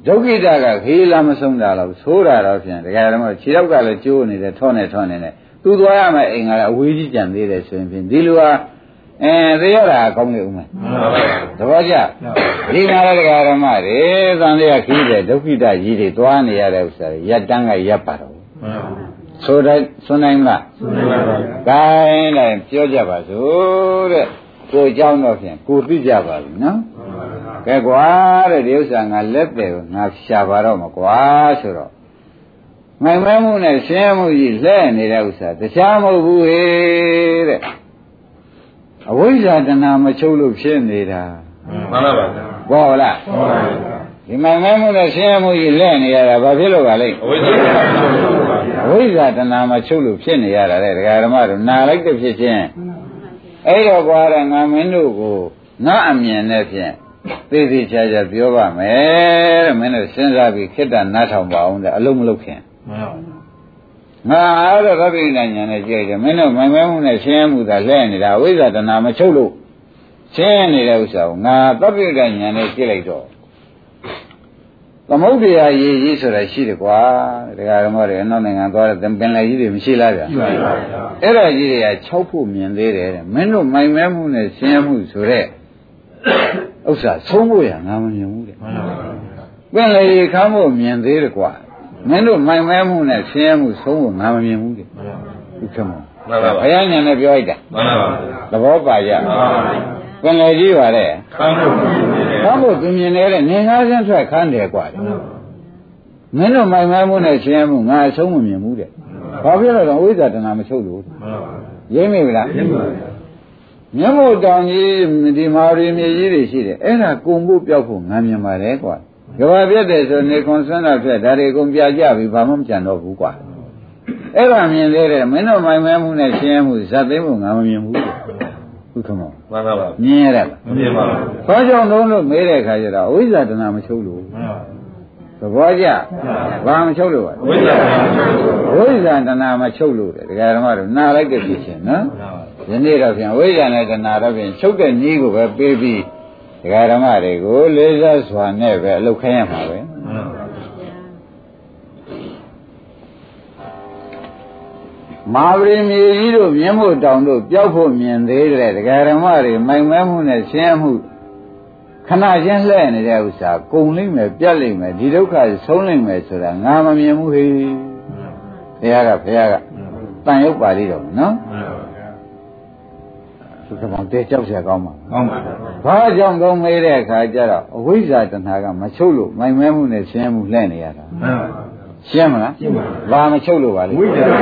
ဒုက္ခိတကခရီးလည်းမဆုံးတာတော့သိုးတာတော့ဖြင့်ဒကာဓမ္မခြေတော့ကလည်းကျိုးနေတယ်ထောနေထောနေတယ်သူသွားရမယ်အိမ်ကလည်းအဝေးကြီးကြံသေးတယ်ဆိုရင်ဖြင့်ဒီလူဟာ အဲသိရတာကောင်းနေဦးမယ် မှန်ပါဗျာ သဘောကျဒီနာရဒကာဓမ္မတွေသံဃာခရီးတဲ့ဒုက္ခိတကြီးတွေသွားနေရတဲ့ဥစ္စာတွေရပ်တန်းကရပ်ပါတော့ မှန်ပါဗျာ ဆိုတိုင်းဆိုနိုင်မလား မှန်ပါဗျာ ။ကိုင်းလိုက်ပြောကြပါစို့တဲ့။ကိုเจ้าတော့ဖြင့်ကိုသိကြပါပြီနော်။ ကဲကွာတဲ့ဒီဥစ္စာငါလက်တယ်ကိုငါရှာပါတော့မကွာဆိုတော့မိုင်မဲမှုနဲ့ရှင်းမှုကြီးလဲနေတဲ့ဥစ္စာတခြားမဟုတ်ဘူးဟေ့တဲ့ အဝိဇ္ဇာတဏမချုပ်လို့ဖြစ်နေတာမှန်ပါပါဗျာဘောလားဟုတ်ပါဘူးဒီမိုင်မဲမှုနဲ့ရှင်းမှုကြီးလဲနေရတာဘာဖြစ်လို့ပါလဲအဝိဇ္ဇာပါဗျာအဝိဇ္ဇာတဏမချုပ်လို့ဖြစ်နေရတာလေဒကာဓမ္မတို့နာလိုက်တဲ့ဖြစ်ချင်းအဲ့တော့ကွာတဲ့ငါမင်းတို့ကိုငါအမြင်နဲ့ဖြင့်သိသိချာချာပြောပါမယ်တဲ့မင်းတို့စဉ်းစားပြီးခိတ္တနားထောင်ပါအောင်တဲ့အလုံးမလုံးခင်မှန်ပါပါ ငါအဲ့တော့ဗဗ္ဗိဏညာနဲ့ကြည့်တယ်မင်းတို့မိုင်မဲမှုနဲ့ရှင်းမှုသာလဲနေတာအဝိဇ္ဇာတဏမချုပ်လို့ရှင်းနေတဲ့ဥစ္စာကိုငါဗဗ္ဗိဏညာနဲ့ကြည့်လိုက်တော့သမုဒ္ဒရာရည်ကြီးဆိုတာရှိတယ်ကွာဒကာဓမ္မတွေအနောက်နိုင်ငံသွားတဲ့ပင်လယ်ကြီးတွေမရှိလားဗျာရှိပါပါဗျာအဲ့ဒါကြီးတွေက6ဖို့မြင်သေးတယ်တဲ့မင်းတို့မိုင်မဲမှုနဲ့ရှင်းမှုဆိုတဲ့ဥစ္စာဆုံးဖို့ရငါမမြင်ဘူးတဲ့မှန်ပါပါပင်လေခမ်းဖို့မြင်သေးတယ်ကွာ မင်းတို့မိုင်မဲမှုနဲ့ရှင်းမှုဆုံးဖို့ငါမမြင်ဘူးတဲ့မှန်ပါပါဥက္ကမောမှန်ပါပါဘုရားညာနဲ့ပြောလိုက်တာမှန်ပါပါသဘောပါကြမှန်ပါပါပင်လေကြီးပါတဲ့ခမ်းဖို့ပြုနေတယ်ခမ်းဖို့သူမြင်နေတဲ့နေငါးစင်းထွက်ခမ်းတယ်ကွာတဲ့မင်းတို့မိုင်မဲမှုနဲ့ရှင်းမှုငါအဆုံးမမြင်ဘူးတဲ့ဘာဖြစ်လို့လဲဝိဇ္ဇာတဏမချုပ်လို့မှန်ပါပါရိမ့်မိဗလားရှင်းပါဗျာမျက်မှောက်တောင်ကြီးဒီမာရီမြေကြီးတွေရှိတယ်အဲ့ဒါကုံဖို့ပြောက်ဖို့ငမ်းမြင်ပါတယ်ကွာ ကဘာပြတ်တယ်ဆိုနေခွန်ဆွမ်းတော့ဖြစ်ဒါတွေကုန်ပြကြပြီဘာမှမကြံတော့ဘူးကွာအဲ့ဒါမြင်သေးတယ်မင်းတို့မိုင်မဲမှုနဲ့ရှင်းမှုဇတ်သိမ်းမှုငါမမြင်ဘူးတဲ့ဟုတ်ကမောမှန်ပါပါမြင်ရလားမမြင်ပါဘူးဘာကြောင့်လုံးလို့မေးတဲ့ခါကျတော့အဝိဇ္ဇာတဏမချုပ်လို့မှန်ပါပါသဘောကျဘာမချုပ်လို့ပါအဝိဇ္ဇာပါအဝိဇ္ဇာတဏမချုပ်လို့တယ်ဒကာဓမ္မတို့နားလိုက်တဲ့ဖြစ်ရှင်နော်ယနေ့တော့ဖြင့်ဝိဇ္ဇာနဲ့တဏှာတော့ဖြင့်ချုပ်တဲ့နည်းကိုပဲပေးပြီးဒကာ ဓမ္မတွေကိုလေးစားစွာနဲ့ပဲအလုပ်ခိုင်းရမှာပဲမာဝရီမြေကြီးတို့မြင်းမို့တောင်တို့ပျောက်ဖို့မြင်သေးတယ်ဒကာဓမ္မတွေမိုင်မဲမှုနဲ့ရှင်းမှုခဏချင်းလှည့်နေတဲ့ဥစ္စာကုံလိမ့်မယ်ပြတ်လိမ့်မယ်ဒီဒုက္ခဆုံးလိမ့်မယ်ဆိုတာငါမမြင်ဘူးဟေ့ဘုရားကဘုရားကတန်ရုပ်ပါဠိတော်နော်ဟုတ်ပါဘူးဘုရားသုခမောင်တဲကြောက်ရကောင်းပါကောင်းပါ ဘာကြောင့်ကောင်းမေးတဲ့အခါကျတော့အဝိဇ္ဇာတဏှာကမချုပ်လို့မိုင်မဲမှုနဲ့ရှင်းမှုလှည့်နေရတာ မှန်ပါပါ ရှင်းမလား ရှင်းပါ ဘာမချုပ်လို့ပါလဲ ဝိဇ္ဇာပါ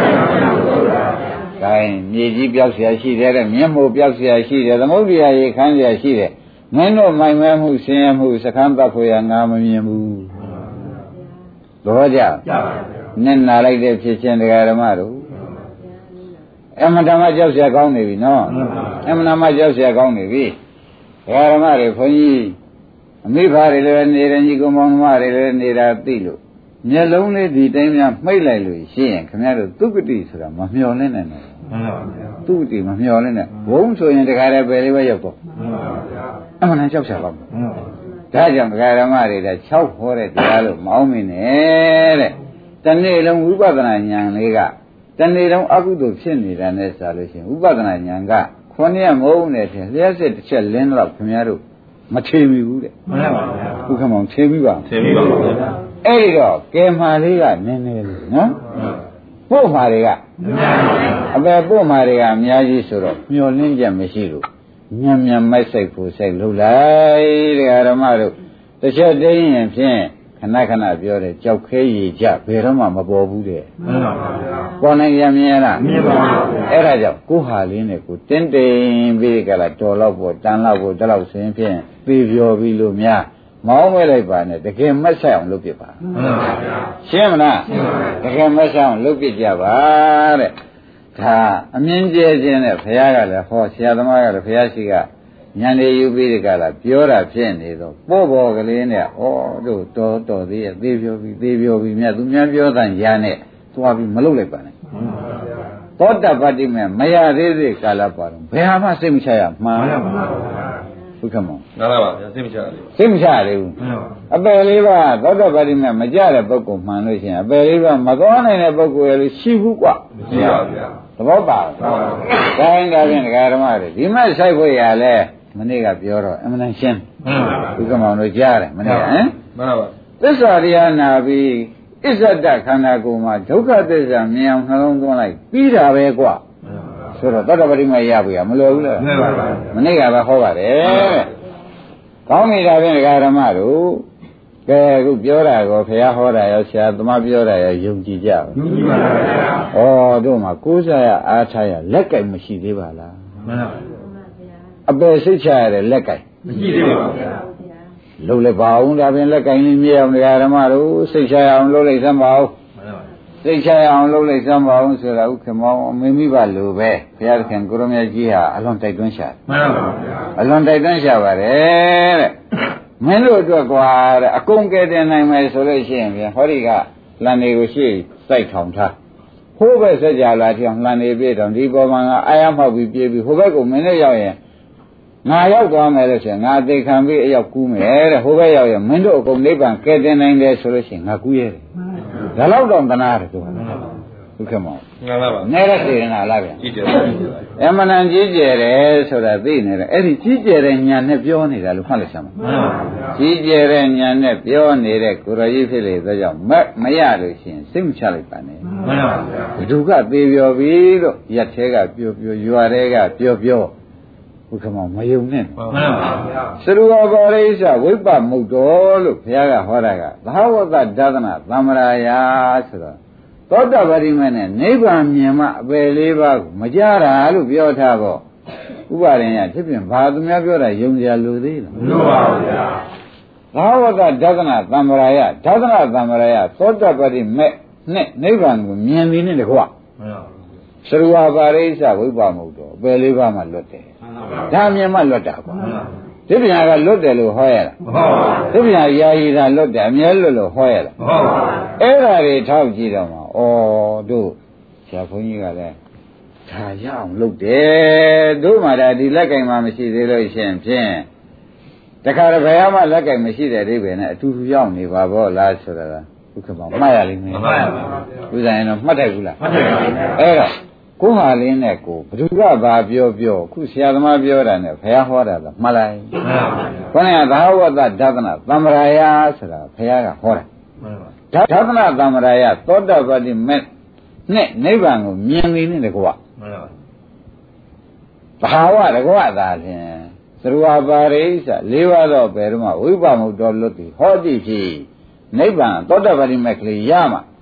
ဒါရင်မြေကြီးပြောက်เสียရှိတယ်တဲ့မျက်မှောက်ပြောက်เสียရှိတယ်သမုဒ္ဒရာရေခမ်းเสียရှိတယ်မင်းတို့မိုင်မဲမှုရှင်းမှုစခန်းပတ်ဖို့ရငါမမြင်ဘူးတော့ကြ ကြပါဗျာ နဲ့နာလိုက်တဲ့ဖြစ်ချင်းတရားဓမ္မတို့အမှန်တမ်းကြောက်เสียကောင်းနေပြီနော် အမှန်တမ်းကြောက်เสียကောင်းနေပြီတရား ဓမ္မတွေခွန်ကြီးအမိဖာတွေလည်းနေတယ်ညီကောင်မောင်နှမတွေလည်းနေတာသိလို့မျက်လုံးလေးဒီတိုင်းများမှိတ်လိုက်လို့ရှင်းရင်ခင်ဗျားတို့သုကတိဆိုတာမမျောလင်းနဲ့နော်မှန်ပါဗျာသုကတိမမျောလင်းနဲ့ဘုံဆိုရင်တခါတည်းပဲလေးပဲရောက်တော့မှန်ပါဗျာအမှန်တန်ကြောက်ချပါ့မှန်ပါဒါကြောင့်ဒကာရမတွေလည်း6ဟောတဲ့တရားလို့မောင်းမင်းနဲ့တဲ့တနေ့လုံးဝိပဿနာဉာဏ်လေးကတနေ့လုံးအကုသို့ဖြစ်နေတာနဲ့ဆိုလို့ရှိရင်ဝိပဿနာဉာဏ်က ခွန်ရမဟုတ်နဲ့ထင်လျှက်စစ်တစ်ချက်လင်းတော့ခင်ဗျားတို့မထေမိဘူးတဲ့မှန်ပါဗျာဘုခမောင်ထေမိပါသိပြီပါဗျာအဲ့ဒီတော့ကဲမာလေးကနည်းနည်းလေးနော်ပို့မာတွေကအပေပို့မာတွေကအများကြီးဆိုတော့မျောလင်းချက်မရှိလို့ညံ့ညံ့မိုက်ဆိုင်ဖို့ဆိုင်လှုပ်လိုက်တဲ့ဓမ္မတို့တစ်ချက်တည်းရင်ဖြင့်ခ ဏခဏပြောတယ်ကြောက်ခဲရည်ကြဘယ်တော့မှမပေါ်ဘူးတဲ့မှန်ပါဗျာပေါ်နိုင်ရမြင်လားမြင်ပါဗျာအဲ့ဒါကြောင့်ကိုဟာလေးနဲ့ကိုတင်းတိမ်ပြီးကြလားတော်တော့ပေါ်တန်တော့ပေါ်တလောက်ဆိုရင်ဖြင့်ပြေပြောပြီးလို့များမောင်းမဲလိုက်ပါနဲ့တကယ်မက်ဆိုင်အောင်လုပ်ပြပါမှန်ပါဗျာရှင်းမလားတကယ်မဆောင်လုပ်ပြကြပါတဲ့ဒါအမြင်ကျဲခြင်းနဲ့ဘုရားကလည်းဟောဆရာသမားကလည်းဘုရားရှိက ဉာဏ်ရည်ယူပြီးဒီကလာပြောတာဖြစ်နေတော့ပေါ့ပေါ်ကလေးနဲ့ဩတို့တော်တော်သေးရဲ့သေးပြောပြီးသေးပြောပြီးမြတ်သူများပြောတဲ့ညာနဲ့သွားပြီးမလုပ်လိုက်ပါနဲ့မှန်ပါဗျာသောတပတ္တိမဲ့မရသေးသေးကာလပါတော့ဘယ်ဟာမှစိတ်မချရမှန်မှန်ပါဗျာဘုခမောင်နားလားပါဗျာသိမချရသေးစိတ်မချရသေးဘူးဘူးမှန်ပါအပယ်လေးပါးသောတပတ္တိမဲ့မကြတဲ့ပုဂ္ဂိုလ်မှန်လို့ရှိရင်အပယ်လေးပါးမသွားနိုင်တဲ့ပုဂ္ဂိုလ်ရဲ့လို့ရှိဘူးကွာမရှိပါဗျာသဘောပါမှန်ပါဗျာတိုင်းဒါဖြင့်ဒကာဓမ္မတွေဒီမဲ့ဆိုင်ခွေရလဲ မနေ့ကပြောတော့အမှန်တန်ရှင်းမှန်ပါဘုကမောင်တို့ကြားတယ်မနေ့ကဟမ်မှန်ပါသစ္စာတရားနာပြီးအစ္ဆဒခန္ဓာကိုယ်မှာဒုက္ခသစ္စာမြင်အောင်နှလုံးသွင်းလိုက်ပြီးတာပဲကွာဆိုတော့သောတပတိမရပြီမလို့ဘူးလားမှန်ပါဗျာမနေ့ကပဲဟောပါတယ်တဲ့ကောင်းပြီဒါဖြင့်ဒကာဓမ္မတို့ကဲအခုပြောတာကောဘုရားဟောတာရောဆရာသမားပြောတာရောယုံကြည်ကြပါယုံကြည်ပါဗျာဩတို့မှာကိုးစားရအားထားရလက်ကင်မရှိသေးပါလားမှန်ပါဗျာ အပယ်စိတ်ချရတဲ့လက်ကင်မရှိသေးပါဗျာလုံးလိုက်ပါအောင်ဒါဖြင့်လက်ကင်လေးမြဲအောင်ဒကာဓမ္မတို့စိတ်ချရအောင်လုပ်လိုက်စမ်းပါဦးမှန်ပါဗျာစိတ်ချရအောင်လုပ်လိုက်စမ်းပါအောင်ဆိုတာဥက္ကမောမင်းမိဘလိုပဲဘုရားသခင်ကိုရမကြီးဟာအလွန်တိုက်တွန်းရှာတယ်မှန်ပါဗျာအလွန်တိုက်တွန်းရှာပါတယ်တဲ့မင်းတို့အတွက်ကွာတဲ့အကုန်ကဲတင်နိုင်မယ်ဆိုလို့ရှိရင်ပြန်ဟောဒီကလန်တွေကိုရှေ့စိုက်ထောင်ထားဟိုးဘက်ဆက်ကြလာထောင်လန်နေပြေတောင်ဒီပေါ်မှာငါအာရမောက်ပြီးပြေးပြီးဟိုဘက်ကိုမင်းနဲ့ရောက်ရင် ငါရောက်သွားမယ်လို့ဆိုရင်ငါအသေးခံပြီးအရောက်ကူးမယ်တဲ့ဟိုဘက်ရောက်ရင်မင်းတို့အကုန်နိဗ္ဗာန်ကဲတင်နိုင်တယ်ဆိုလို့ရှိရင်ငါကူးရတယ်ဒါတော့တော့တနာတယ်သူကဒုက္ခမောမှန်ပါဗျာနဲတဲ့စေရနာလားဗျာကြည့်တယ်ဗျာအမှန်တန်ကြီးကျယ်တယ်ဆိုတာသိနေတယ်အဲ့ဒီကြီးကျယ်တဲ့ညာနဲ့ပြောနေတာလို့မှတ်လိုက်စမ်းပါမှန်ပါဗျာကြီးကျယ်တဲ့ညာနဲ့ပြောနေတဲ့ကိုရကြီးဖြစ်လေသောကြောင့်မမရလို့ရှိရင်စိတ်မချလိုက်ပါနဲ့မှန်ပါဗျာဘဒုကသေးပြောပြီလို့ရက်သေးကပြောပြောရွာသေးကပြောပြော ဘုခမောမယုံနဲ့မှန်ပါဗျာသရူဝဘောရိစ္ဆဝိပ္ပမုတ်တော်လို့ဘုရားကဟောတာကဘာဝတ္တဒသနာသံ္မရာယဆိုတော့သောတပတိမေနဲ့နိဗ္ဗာန်မြင်မှအပယ်လေးပါးကိုမကြတာလို့ပြောထားတော့ဥပါရင်ရဖြစ်ပြင်ဘာသူများပြောတာယုံကြလို့သေးလားမလို့ပါဗျာဘာဝတ္တဒသနာသံ္မရာယဒသနာသံ္မရာယသောတပတိမေနဲ့နိဗ္ဗာန်ကိုမြင်ပြီးနဲ့တကွမှန်ပါသရူဝဘောရိစ္ဆဝိပ္ပမုတ်တော်အပယ်လေးပါးမှလွတ်တယ် ဒါမြင်မှလွတ်တာကွာမှန်ပါဒီပြန်ကလွတ်တယ်လို့ဟောရတာမဟုတ်ပါဘူးဒီပြန်ယာယီတာလွတ်တယ်အမြဲလွတ်လို့ဟောရတာမဟုတ်ပါဘူးအဲ့ဒါတွေထောက်ကြည့်တော့မှဩတို့ဆရာဘုန်းကြီးကလည်းဒါရအောင်လုပ်တယ်တို့မှဒါဒီလက်ကင်မှမရှိသေးလို့ရှိရင်ဖြင့်တခါတည်းဘယ်မှလက်ကင်မရှိတဲ့အိဗယ်နဲ့အတူတူရောက်နေပါဘောလားဆိုတာကဥက္ကမောမှတ်ရလိမ့်မယ်မှန်ပါဗျာဥဇာရင်တော့မှတ်တယ်ဘူးလားမှတ်တယ်ပါဗျာအဲ့တော့ ကိုဟာလင်းနဲ့ကိုဘယ်သူကဘာပြောပြောခုဆရာသမားပြောတာနဲ့ဘုရားဟောတာကမှတ်လိုက်မှန်ပါဗျာခေါင်းကသာဝတ္တဒသနာသံ္မရာယဆိုတာဘုရားကဟောတာမှန်ပါဒါဒသနာသံ္မရာယသောတပတိမဲ့နဲ့နိဗ္ဗာန်ကိုမြင်နေနေတကွာမှန်ပါဘာဝတကွာသာဖြင့်သရဝပါရိစ္ဆလေးပါးတော့ဘယ်တော့မှဝိပမုတ်တော်လွတ်ပြီဟောတိဖြစ်နိဗ္ဗာန်သောတပတိမဲ့ကလေးရမှာမ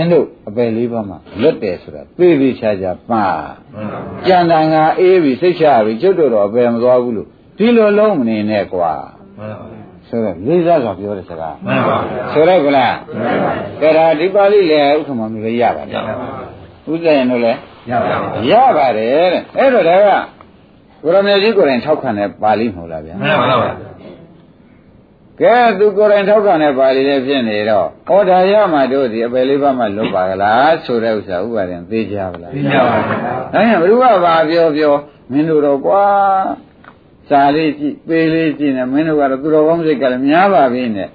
င်းတို့အပယ်လေးပါးမှာလွတ်တယ်ဆိုတာသိသိချာချာပါမှန်ပါကြံတန်ကအေးပြီစိတ်ချပြီကျွတ်တို့တော့အပယ်မသွားဘူးလို့ဒီလိုလုံးမနေနဲ့ကွာမှန်ပါဆိုတော့လေးစားစွာပြောတဲ့စကားမှန်ပါဗျာဆိုတော့ကလားကဲဒါဒီပါဠိလေဥက္ကမမျိုးလေးရပါတယ်ရပါပါဥစ္စာရင်တို့လည်းရပါပါရပါတယ်တဲ့အဲ့တော့ဒါကကိုရမေကြီးကိုယ်တိုင်ထောက်ခံတဲ့ပါဠိမဟုတ်လားဗျာမှန်ပါဗျာ ကဲသူကိုယ်တိုင်ထောက်ခံတဲ့ပါဠိလေးဖြစ်နေတော့ဩဒါရမှတို့ဒီအပယ်လေးပါးမှလွတ်ပါကလားဆိုတဲ့ဥစ္စာဥပါရင်သိကြပါလားသိကြပါဗျာဒါရင်ဘ누구ကဘာပြောပြောမင်းတို့တော့ကွာစာလေးကြည့်ပေးလေးကြည့်နေမင်းတို့ကတော့သူတော်ကောင်းစိတ်ကလည်းများပါပြီနဲ့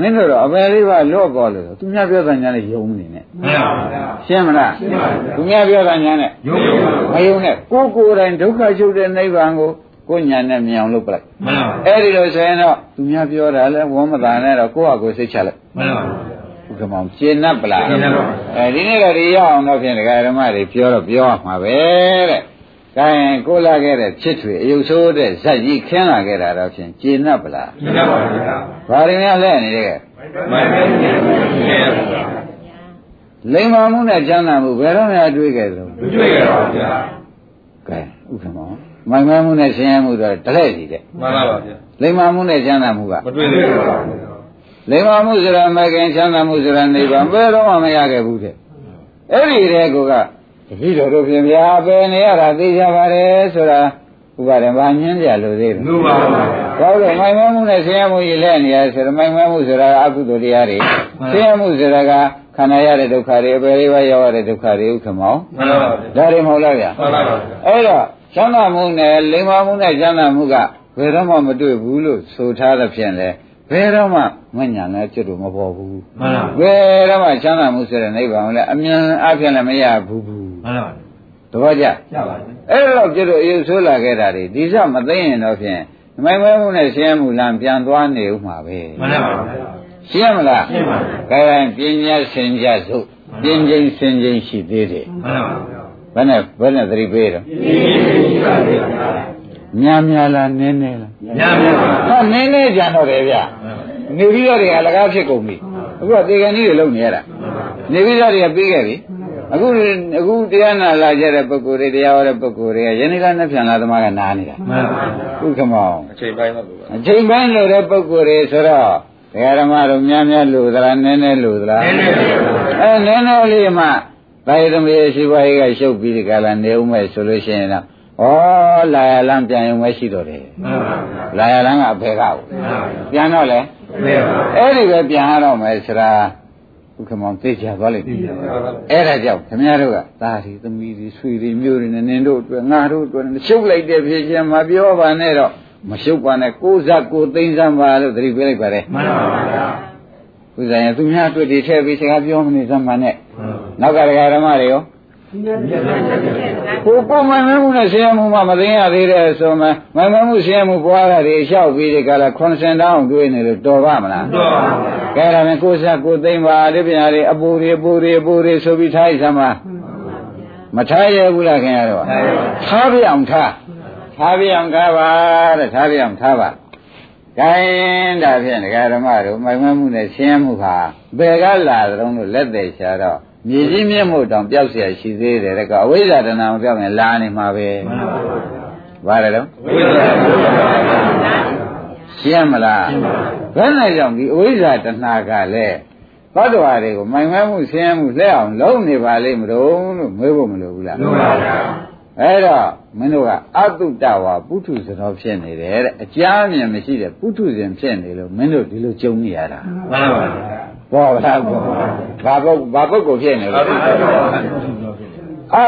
မင်းတို့တော့အပယ်လေးပါလွတ်ပေါ်လို့သူများပြောတဲ့ညာနဲ့ယုံနေနဲ့မှန်ပါဗျာရှင်းမလားရှင်းပါပြီသူများပြောတဲ့ညာနဲ့ယုံကြည်ပါမယုံနဲ့ကိုယ်ကိုယ်တိုင်ဒုက္ခချုပ်တဲ့နိဗ္ဗာန်ကို ကိုယ်ညာနဲ့မြင်အောင်လုပ်ပလိုက်မှန်ပါအဲ့ဒီလိုဆိုရင်တော့သူများပြောတာလဲဝမ်းမသာနဲ့တော့ကိုယ့်ဟာကိုယ်စိတ်ချလိုက်မှန်ပါဥက္ကမောင်ရှင်း납ပလားရှင်း납ပါအဲဒီနေ့တော့ဒီရအောင်တော့ဖြင့်ဒကာဓမ္မတွေပြောတော့ပြောရမှာပဲတဲ့ဒါရင်ကိုလာခဲ့တဲ့ချစ်ထွေအယုတ်ဆိုးတဲ့ဇက်ကြီးခင်းလာခဲ့တာတော့ဖြင့်ကျေနပ်ပလားရှင်းပါပါဗျာဘာရင်းများလဲနေတယ်မိုင်းမိုင်းရှင်းပါဗျာလိမ္မာမှုနဲ့ကျမ်းသာမှုဘယ်တော့မှတွေးခဲ့သလဲမတွေ့ရပါဘူးဗျာကဲဥက္ကမော မိုင်မဲမှုနဲ့ဆင်းရဲမှုတော့တလဲစီတဲ့မှန်ပါပါဗျာလိမ္မာမှုနဲ့ကျမ်းသာမှုကမတွေ့သေးပါဘူးလိမ္မာမှုဆိုတာမကင်ချမ်းသာမှုဆိုတာနိဗ္ဗာန်ဘယ်တော့မှမရခဲ့ဘူးတဲ့အဲ့ဒီတဲ့ကောကတပည့်တော်တို့ပြင်ဗျာပဲနေရတာသိကြပါတယ်ဆိုတာဥပါဒံဘာညင်းကြလို့သေးတယ်လူပါပါဗျာကောင်းတယ်မိုင်မဲမှုနဲ့ဆင်းရဲမှုကြီးလဲနေရဆိုတော့မိုင်မဲမှုဆိုတာကအကုသိုလ်တရားတွေဆင်းရဲမှုဆိုတာကခန္ဓာရတဲ့ဒုက္ခတွေအပေလေးပါးရောက်ရတဲ့ဒုက္ခတွေဥက္ကမောမှန်ပါပါဗျာဒါတွေမဟုတ်လားဗျာမှန်ပါပါဗျာအဲ့တော့ ချမ်းသာမှုနဲ့လိမ္မာမှုနဲ့ချမ်းသာမှုကဘယ်တော့မှမတွေ့ဘူးလို့ဆိုထားတဲ့ဖြင့်လေဘယ်တော့မှမညာနဲ့ကျွတ်လို့မပေါ်ဘူးမှန်ပါဘယ်တော့မှချမ်းသာမှုဆိုတဲ့နိဗ္ဗာန်ကိုလည်းအမြန်အပြည့်လည်းမရဘူးဘူးမှန်ပါတပည့်ကြရပါပြီအဲ့တော့ကျွတ်လို့အယူဆိုးလာခဲ့တာတွေဒီစမသိရင်တော့ဖြင့်မိုင်မဲမှုနဲ့ရှင်းမှုလမ်းပြန်သွားနေဥမှာပဲမှန်ပါဗျာရှင်းမလားရှင်းပါပြီကဲပညာစင်ကြစို့ပြင်းချင်းစင်ချင်းရှိသေးတယ်မှန်ပါဗျာ ဘယ်နဲ့ဘယ်နဲ့သတိပေးတော့ဒီရှိပါဗျာများများလားနည်းနည်းလားညာမြတ်ပါဟာနည်းနည်းကြံတော့တယ်ဗျနေပြီးတော့တွေကလကားဖြစ်ကုန်ပြီအခုကတေကန်ကြီးတွေလုံနေရတာနေပြီးတော့တွေကပြီးခဲ့ပြီအခုအခုတရားနာလာကြတဲ့ပုဂ္ဂိုလ်တွေတရားဟောတဲ့ပုဂ္ဂိုလ်တွေကယနေ့ကနှစ်ပြန်လာသမားကနားနေတာမှန်ပါဥက္ကမောင်အချိန်ပိုင်းပါဘုရားအချိန်ပိုင်းလို့တဲ့ပုဂ္ဂိုလ်တွေဆိုတော့ဒကာဓမ္မတို့များများလို့သလားနည်းနည်းလို့သလားနည်းနည်းလို့အဲနည်းနည်းလေးမှ တာယသမီးရှိပါရေးကရှုပ်ပြီးဒီကလာနေဦးမဲ့ဆိုလို့ရှိရင်တော့ဩလာရလန်းပြန်ရုံပဲရှိတော့တယ်မှန်ပါလာရလန်းကအဖေကကိုပြန်တော့လေမှန်ပါအဲ့ဒီပဲပြန်ရတော့မယ်ဆိုတာဥက္ကမောင်သိချသွားလိမ့်မယ်အဲ့ဒါကြောင့်ခင်ဗျားတို့ကသားဒီသမီးဒီဆွေဒီမျိုးတွေနဲ့နင်တို့အတွက်ငါတို့အတွက်ရှုပ်လိုက်တဲ့ဖြစ်ချင်းမပြောပါနဲ့တော့မရှုပ်ပါနဲ့ကိုယ်စားကိုယ်သိမ့်စမ်းပါလို့သတိပေးလိုက်ပါလေမှန်ပါဗျာဥစ္စာရင်သူများအတွက်ဒီထည့်ပြီးစကားပြောမနေစမ်းပါနဲ့ နောက်ကဒကာဓမ္မတွေရောကိုကိုမမဲမှုနဲ့ဆင်းရဲမှုမှမသိရသေးတဲ့ဆိုမှမမဲမှုဆင်းရဲမှုပွားတာတွေလျှောက်ပြီးဒီကလာ90တောင်းတွေးနေလို့တော်ပါမလားတော့ကဲဒါနဲ့ကိုယ်စားကိုယ်သိမ့်ပါဒီပြန်ရည်အပူတွေအပူတွေအပူတွေဆိုပြီးထားရစမ်းပါမထားရဘူးလားခင်ဗျားတို့ထားပြအောင်ထားထားပြအောင်ထားပါတဲ့ထားပြအောင်ထားပါကိုင်းဒါဖြင့်ဒကာဓမ္မတို့မိုင်မမှုနဲ့ဆင်းရဲမှုဟာဘယ်ကလာသလုံးလို့လက်သေးချာတော့ မြေကြီးမြင့်မှုတောင်ပျောက်เสียရှိသေးတယ်တဲ့ကအဝိဇ္ဇာတဏ္ဍာမပျောက်ရင်လာနေမှာပဲဘာလဲတော့ ဝိဇ္ဇာ ရှင်းမလားဘယ်နဲ့ကြောင့်ဒီအဝိဇ္ဇာတဏှာကလည်းသတ္တဝါတွေကိုမိုင်မဲမှုဆင်းရဲမှုလက်အောင်လုံးနေပါလိမ့်မလို့လို့မေးဖို့မလိုဘူးလား လုံးပါဗျာ အဲ့တော့မင်းတို့ကအတုတ္တဝါပုထုဇဉ်တော်ဖြစ်နေတယ်တဲ့အကြမ်းမြင်မရှိတဲ့ပုထုဇဉ်ဖြစ်နေလို့မင်းတို့ဒီလိုကြုံနေရတာ မှန်ပါဗျာ ဘောလားဘောဘာပုဂ္ဂဘာပုဂ္ဂိုလ်ဖြစ်နေအလို့တုတ္တဝါ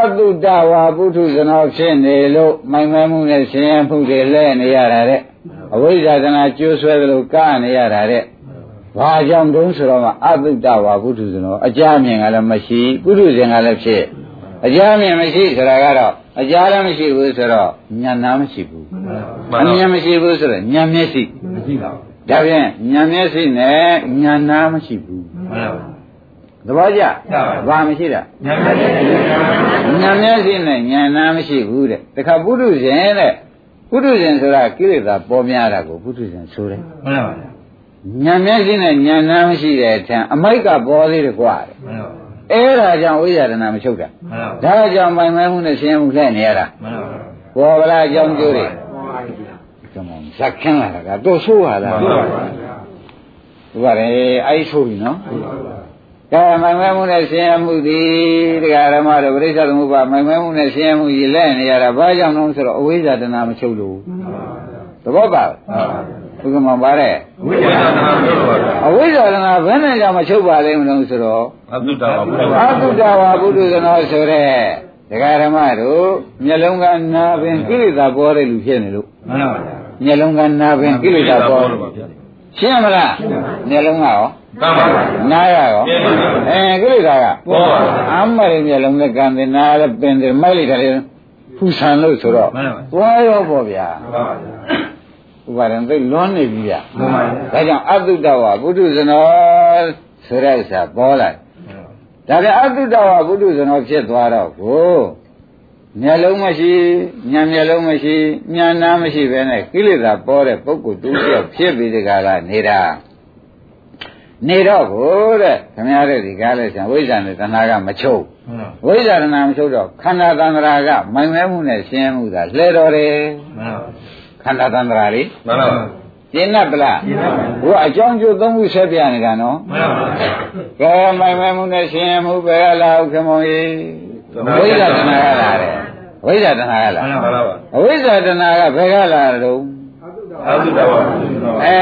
အတုတ္တဝါပုထုဇဉ်တော်ဖြစ်နေလို့မိုင်မဲမှုနဲ့ဆင်းရဲမှုတွေလဲနေရတာတဲ့အဝိဇ္ဇာတနာကျိုးဆွဲသလိုကနေရတာတဲ့ဘာကြောင့်တုံးဆိုတော့မှအတုတ္တဝါပုထုဇဉ်တော်အကြမ်းမြင်ကလည်းမရှိပုထုဇဉ်ကလည်းဖြစ်အကြမ်းမြင်မရှိဆိုတာကတော့အကြမ်းလည်းမရှိဘူးဆိုတော့ဉာဏ်နာမရှိဘူးမှအန်ပါမြင်မရှိဘူးဆိုတော့ဉာဏ်မျက်စိမရှိပါဘူး ဒါဖြင့်ဉာဏ်မျက်စိနဲ့ဉာဏ်နာမရှိဘူးမှန်ပါသဘောကျကျပါပါဘာမရှိတာညာမြတ်ရှိတယ်ဉာဏ်မျက်စိနဲ့ဉာဏ်နာမရှိဘူးတဲ့တခါပုထုဇဉ်တဲ့ပုထုဇဉ်ဆိုတာကိလေသာပေါ်များတာကိုပုထုဇဉ်ဆိုတယ်မှန်ပါဗျာဉာဏ်မျက်စိနဲ့ဉာဏ်နာမရှိတဲ့အထံအမိုက်ကပေါ်သေးတယ်ကွာတဲ့မှန်ပါအဲ့ဒါကြောင့်ဝိဇာရဏမချုပ်တာမှန်ပါဒါကြောင့်ပိုင်မဲမှုနဲ့ဆင်းရဲမှုလှည့်နေရတာမှန်ပါပေါ်ဗလားအကြောင်းကျိုးတွေ ကမောဇက်ခင်းလာတာကတော့ဆိုးပါလားမှန်ပါဒီပါလေအဲ့ဒီဆိုးပြီနော်ကဲမိုင်မဲမှုနဲ့ဆင်းရဲမှုဒီတရားဓမ္မတို့ပြိဿသမုပ္ပါမိုင်မဲမှုနဲ့ဆင်းရဲမှုကြီးလဲနေရတာဘာကြောင့်လဲဆိုတော့အဝိဇ္ဇာတဏမချုပ်လို့သဘောပါဘုကမပါတဲ့ဝိဇ္ဇာနာလို့ပါဗျာအဝိဇ္ဇာတဏဘယ်နဲ့ကြောင့်မချုပ်ပါလိမ့်မလို့ဆိုတော့အတုတ္တဝါဘုရားအာသုတဝါဘုဒ္ဓဇနောဆိုတဲ့တရားဓမ္မတို့မျက်လုံးကနာပင်ကိလေသာပေါ်တဲ့လူဖြစ်နေလို့မှန်ပါဗျာ မျက်လုံးကနာပင်ကိလေသာပေါ်လို့ပါဗျာရှင်းမလားမျက်လုံးကရောမှန်ပါဗျာနားရရောရှင်းပါပြီအဲကိလေသာကပေါ်ပါဗျာအမ်းမရမျက်လုံးနဲ့ကံတယ်နားလည်းပင်တယ်မိုက်လိုက်တယ်လေဖူဆန်လို့ဆိုတော့မှန်ပါသွားရောပေါ့ဗျာမှန်ပါဗျာဥပါဒံသိလွန်နေပြီဗျာမှန်ပါဗျာဒါကြောင့်အတုတ္တဝါဘုဒ္ဓဇနောဆိုတဲ့ဥစ္စာပေါ်လာဒါပြန်အတုတ္တဝါဘုဒ္ဓဇနောဖြစ်သွားတော့ကို မျက်လုံးမရှိဉာဏ်မျက်လုံးမရှိဉာဏ်နာမရှိပဲနဲ့ကိလေသာပေါ်တဲ့ပုဂ္ဂိုလ်တူတယောက်ဖြစ်ပြီးဒီကလာနေတာနေတော့ကိုတဲ့ခင်ဗျားတို့ဒီကားလဲဆံဝိဇ္ဇာနဲ့တဏှာကမချုပ်မှန်ပါဝိဇ္ဇာတဏှာမချုပ်တော့ခန္ဓာတန္တရာကမိုင်မဲမှုနဲ့ရှင်းမှုသာလှဲတော်တယ်မှန်ပါခန္ဓာတန္တရာလေးမှန်ပါရှင်း납ပလားရှင်းပါပြီဘုရားအကြောင်းကျိုးသုံးခုဆက်ပြနေတာနော်မှန်ပါကဲမိုင်မဲမှုနဲ့ရှင်းမှုပဲလာဥက္ကမောကြီး ဝိဇ္ဇာတဏှာကလာတယ်ဝိဇ္ဇာတဏှာကလာမှန်ပါပါအဝိဇ္ဇာတဏှာကဘယ်ကလာတော့အတုတ္တဝါအဲ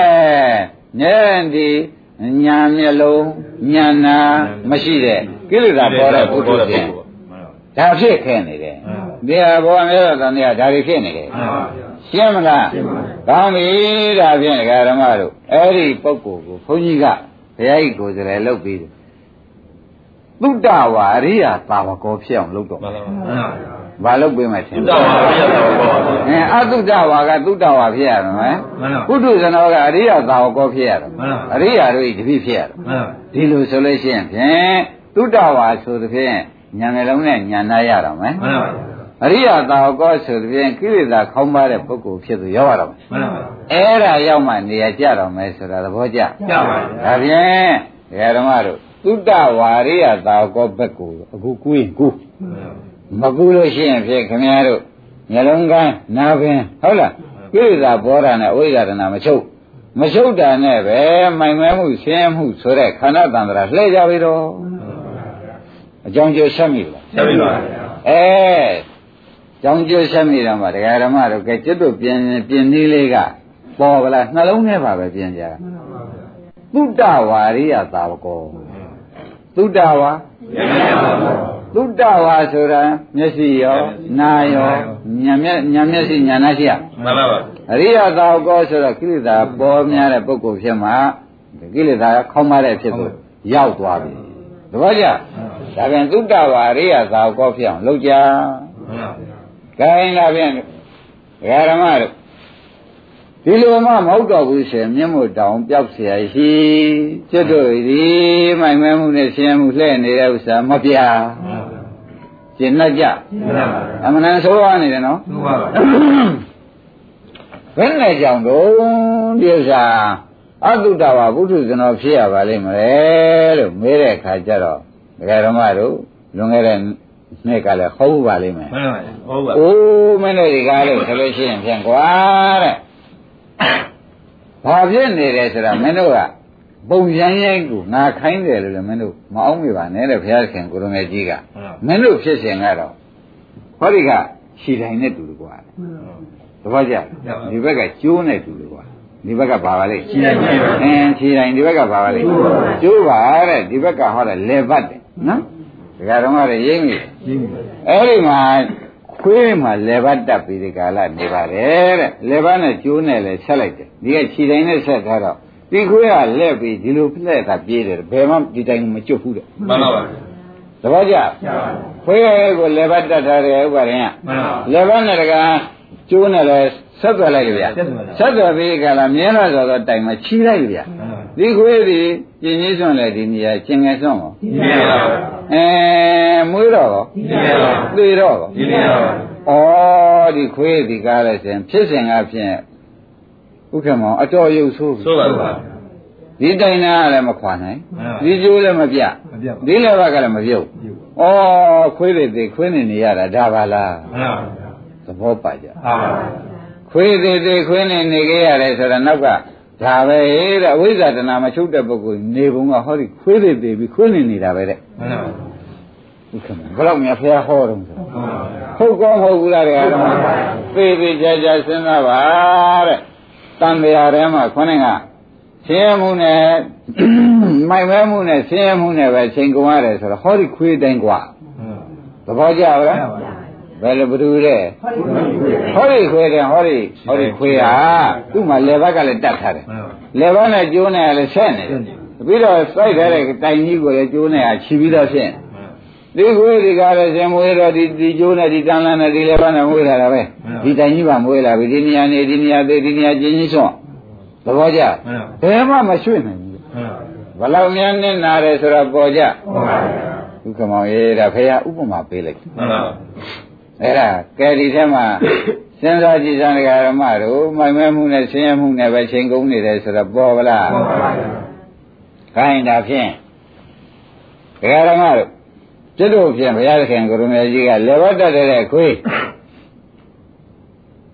ဉာဏ်ဒီညာမျက်လုံးညာနာမရှိတဲ့ကိလေသာပေါ်တဲ့ပုထုဇဉ်ဒါဖြစ်ခဲ့နေတယ်ဒီဟာဘောအများတော်တန်တွေကဒါတွေဖြစ်နေတယ်မှန်ပါရှင်းမလားကောင်းပြီဒါဖြင့်ဒကာဓမ္မတို့အဲ့ဒီပုဂ္ဂိုလ်ကိုဘုန်းကြီးကဘုရားကြီးကိုယ်စားလှယ်လုပ်ပြီးတယ် သုတ္တဝါအရိယာသာဝကောဖြစ်အောင်လုပ်တော့မှန်ပါမှန်ပါဘာလုပ်ပေးမှထင်တုတ္တဝါဘုရားတော်ဘောအဲအသုတ္တဝါကသုတ္တဝါဖြစ်ရမယ်မှန်ပါပုထုဇနောကအရိယာသာဝကောဖြစ်ရတော့မှန်ပါအရိယာတို့ဤတပိဖြစ်ရတော့မှန်ပါဒီလိုဆိုလို့ရှိရင်ဖြင့်သုတ္တဝါဆိုသဖြင့်ညာငယ်လုံးနဲ့ညာနာရတော့မယ်မှန်ပါအအရိယသာဝကောဆိုတဲ့ပြင်ကိလေသာခေါင်းပါတဲ့ပုဂ္ဂိုလ်ဖြစ်သူရောက်ရတော့မယ်မှန်ပါအဲ့ဒါရောက်မှနေရာကြတော့မယ်ဆိုတာသဘောကျကြပါဗျာဒါဖြင့်ဒကာဓမ္မတို့ သုတ္တဝါရိယသာဝကောဘက်ကိုအခုကူးရင်ကူးမကူးလို့ရှိရင်ဖြင့်ခင်ဗျားတို့မျက်လုံးကန်းနာပင်ဟုတ်လားကိလေသာဘောဓာနဲ့အဝိဇ္ဇာတနာမချုပ်မချုပ်တာနဲ့ပဲမိုင်မဲမှုဆင်းရဲမှုဆိုတဲ့ခန္ဓာတန္တရာလှည့်ကြပြီတော့အကြောင်းကျိုးဆက်မိလားဆက်ပြီပါအဲကြောင်းကျိုးဆက်မိတော့မှဒကာဓမ္မတို့ကဲကျွတ်တို့ပြင်ပြင်နည်းလေးကပေါ်ဗလားနှလုံးထဲပါပဲပြင်ကြတာသုတ္တဝါရိယသာဝကော သုတ္တဝါသုတ္တဝါဆိုတာမျက်စိရောနားရောညာမျက်ညာမျက်စိညာနာရှိရမှန်ပါပါအရိယသာဝကောဆိုတော့ကိလေသာပေါ်များတဲ့ပုဂ္ဂိုလ်ဖြစ်မှာဒီကိလေသာခေါင်းမတဲ့ဖြစ်ကိုရောက်သွားပြီတပည့်ကြဒါပြန်သုတ္တဝါအရိယသာဝကောဖြစ်အောင်လုပ်ကြမှန်ပါခိုင်းလာပြန်ဓမ္မတို့ ဒီလိုမှမဟုတ်တော့ဘူးရှင်မျက်မှောက်တောင်ပျောက်เสียရှိကျွတ်တို့ဒီမိုင်မဲမှုနဲ့ဆင်းရဲမှုလှည့်နေတဲ့ဥစ္စာမပြရှင်းနှက်ကြ မှန်ပါ အမှန်တန်ဆိုးရနေတယ်နော် ဟုတ်ပါပါ ဘယ်နဲ့ကြောင့်တော့ဒီဥစ္စာအတုတ္တဝါဘုထုဇနောဖြစ်ရပါလိမ့်မလဲလို့မေးတဲ့အခါကျတော့ဒကာဓမ္မတို့လွန်ခဲ့တဲ့နှစ်ကလည်းဟုတ်ပါလိမ့်မယ် မှန်ပါဟုတ်ပါ ။အိုးမင်းတို့ဒီကားလို့ဆိုလို့ရှိရင်ဖြင့်ကွာတဲ့။ ဘာဖြစ်နေတယ်ဆိုတာမင်းတို့ကပုံရမ်းရိုင်းကိုငါခိုင်းတယ်လို့လည်းမင်းတို့မအောင်မိပါနဲ့တဲ့ဘုရားခင်ကိုရမေကြီးကမင်းတို့ဖြစ်စဉ်ကတော့ဟောဒီကခြေတိုင်းနဲ့တူတယ်ကွာ။သဘောကျဒီဘက်ကကျိုးနဲ့တူတယ်ကွာ။ဒီဘက်ကဘာပါလဲခြေတိုင်းပါအင်းခြေတိုင်းဒီဘက်ကဘာပါလဲကျိုးပါတဲ့ဒီဘက်ကဟောတယ်လေပတ်တယ်နော်။ဒီကတော့ကရိမ့်ပြီကြီးပြီအဲ့ဒီမှာ ခွေးမှာလေပတ်တက်ပြီးဒီကာလနေပါတယ်တဲ့လေပတ်နဲ့ကျိုးနဲ့လည်းဆက်လိုက်တယ်ဒီကခြေတိုင်းနဲ့ဆက်ထားတော့ဒီခွေးကလက်ပြီးဒီလိုဖလက်တာပြေးတယ်ဘယ်မှဒီတိုင်းမကျွတ်ဘူးတဲ့မှန်ပါပါသဘောကျခွေးကိုလေပတ်တက်ထားတယ်ဥပါရင်ကမှန်ပါလေပတ်နဲ့တကားကျိုးနဲ့လည်းဆက်သွယ်လိုက်ကြဗျာဆက်သွယ်ပြီးဒီကာလမြင်းလာဆိုတော့တိုင်မှာခြိလိုက်ကြဗျာ ဒီခွေးဒီကျင်ကြီးစွန့်လေဒီနေရာကျင်ငယ်စွန့်ရောကြီးပြီပါအဲမွေးတော့ရောကြီးပြီပါသေတော့ရောကြီးပြီပါဩဒီခွေးဒီကားလဲစဉ်ဖြစ်စဉ်ကဖြင့်ဥက္ကမောင်အတော်ရုပ်ဆိုးပြီဆိုပါပါဒီတိုင်နာကလည်းမခွာနိုင်မှန်ပါဒီကျိုးလည်းမပြမပြတ်ဒီလည်းဘက်ကလည်းမပြုတ်ဩခွေးတွေသေးခွေးနေနေရတာဒါပါလားမှန်ပါသဘောပါကြဟာပါခွေးသေးသေးခွေးနေနေခဲ့ရတယ်ဆိုတာနောက်က ဒါပဲတဲ့အဝိဇ္ဇာတဏမချုပ်တဲ့ပုဂ္ဂိုလ်နေပုံကဟောဒီခွေးတွေသေးပြီးခွေးနေနေတာပဲတဲ့ မှန်ပါ ဥက္ကမောင်ဘယ်တော့မှဖះဟောတော့ဆို ဟုတ်ပါ ဟုတ်ကောမဟုတ်ဘူးလားတဲ့အဲ့ဒါသေသေးချာချာစဉ်းစားပါတဲ့တန်တရားထဲမှာခေါင်းကဆင်းရဲမှုနဲ့ မိုက်မဲမှုနဲ့ဆင်းရဲမှုနဲ့ပဲချိန်ကုန်ရတယ်ဆိုတော့ဟောဒီခွေးတိုင်းกว่าသဘောကျပါလား ဘယ်လိုဘယ်သူတဲ့ဟောဒီခွေးတဲ့ဟောဒီဟောဒီခွေးဟာသူ့မှာလေဘက်ကလည်းတတ်ထားတယ်မှန်ပါလေဘက်နဲ့ကျိုးနဲ့လည်းဆက်နေတယ်ပြီးတော့စိုက်ထားတဲ့တိုင်ကြီးကိုလည်းကျိုးနဲ့ချီပြီးတော့ဖြစ်ဒီခွေးဒီကားလည်းရှင်မွေးတော့ဒီဒီကျိုးနဲ့ဒီတန်းလန်းနဲ့ဒီလေဘက်နဲ့မွေးလာတာပဲဒီတိုင်ကြီးပါမွေးလာပြီဒီနေရာနေဒီနေရာသေးဒီနေရာချင်းချင်းဆွန့်သဘောကျဘယ်မှမရွှေ့နိုင်ဘူးမှန်ပါဘလောက်များနဲ့နာတယ်ဆိုတော့ပေါ်ကြဟုတ်ပါဒုက္ခမောင်ရေးဒါဖေရဥပမာပေးလိုက်မှန်ပါ အဲ့ဒါကဲဒီထဲမှာစဉ်းစားကြည့်စမ်းကြရမတို့မိုင်မဲမှုနဲ့ဆင်းရဲမှုနဲ့ပဲချိန်ကုန်နေတယ်ဆိုတော့ပေါ်ဗလားဟုတ်ပါခိုင်းတာဖြင့်ဒကာရမတို့ကျွတ်တို့ဖြင့်ဘုရားသခင်ကိုရမေကြီးကလေဘတ်တတ်တဲ့ခွေး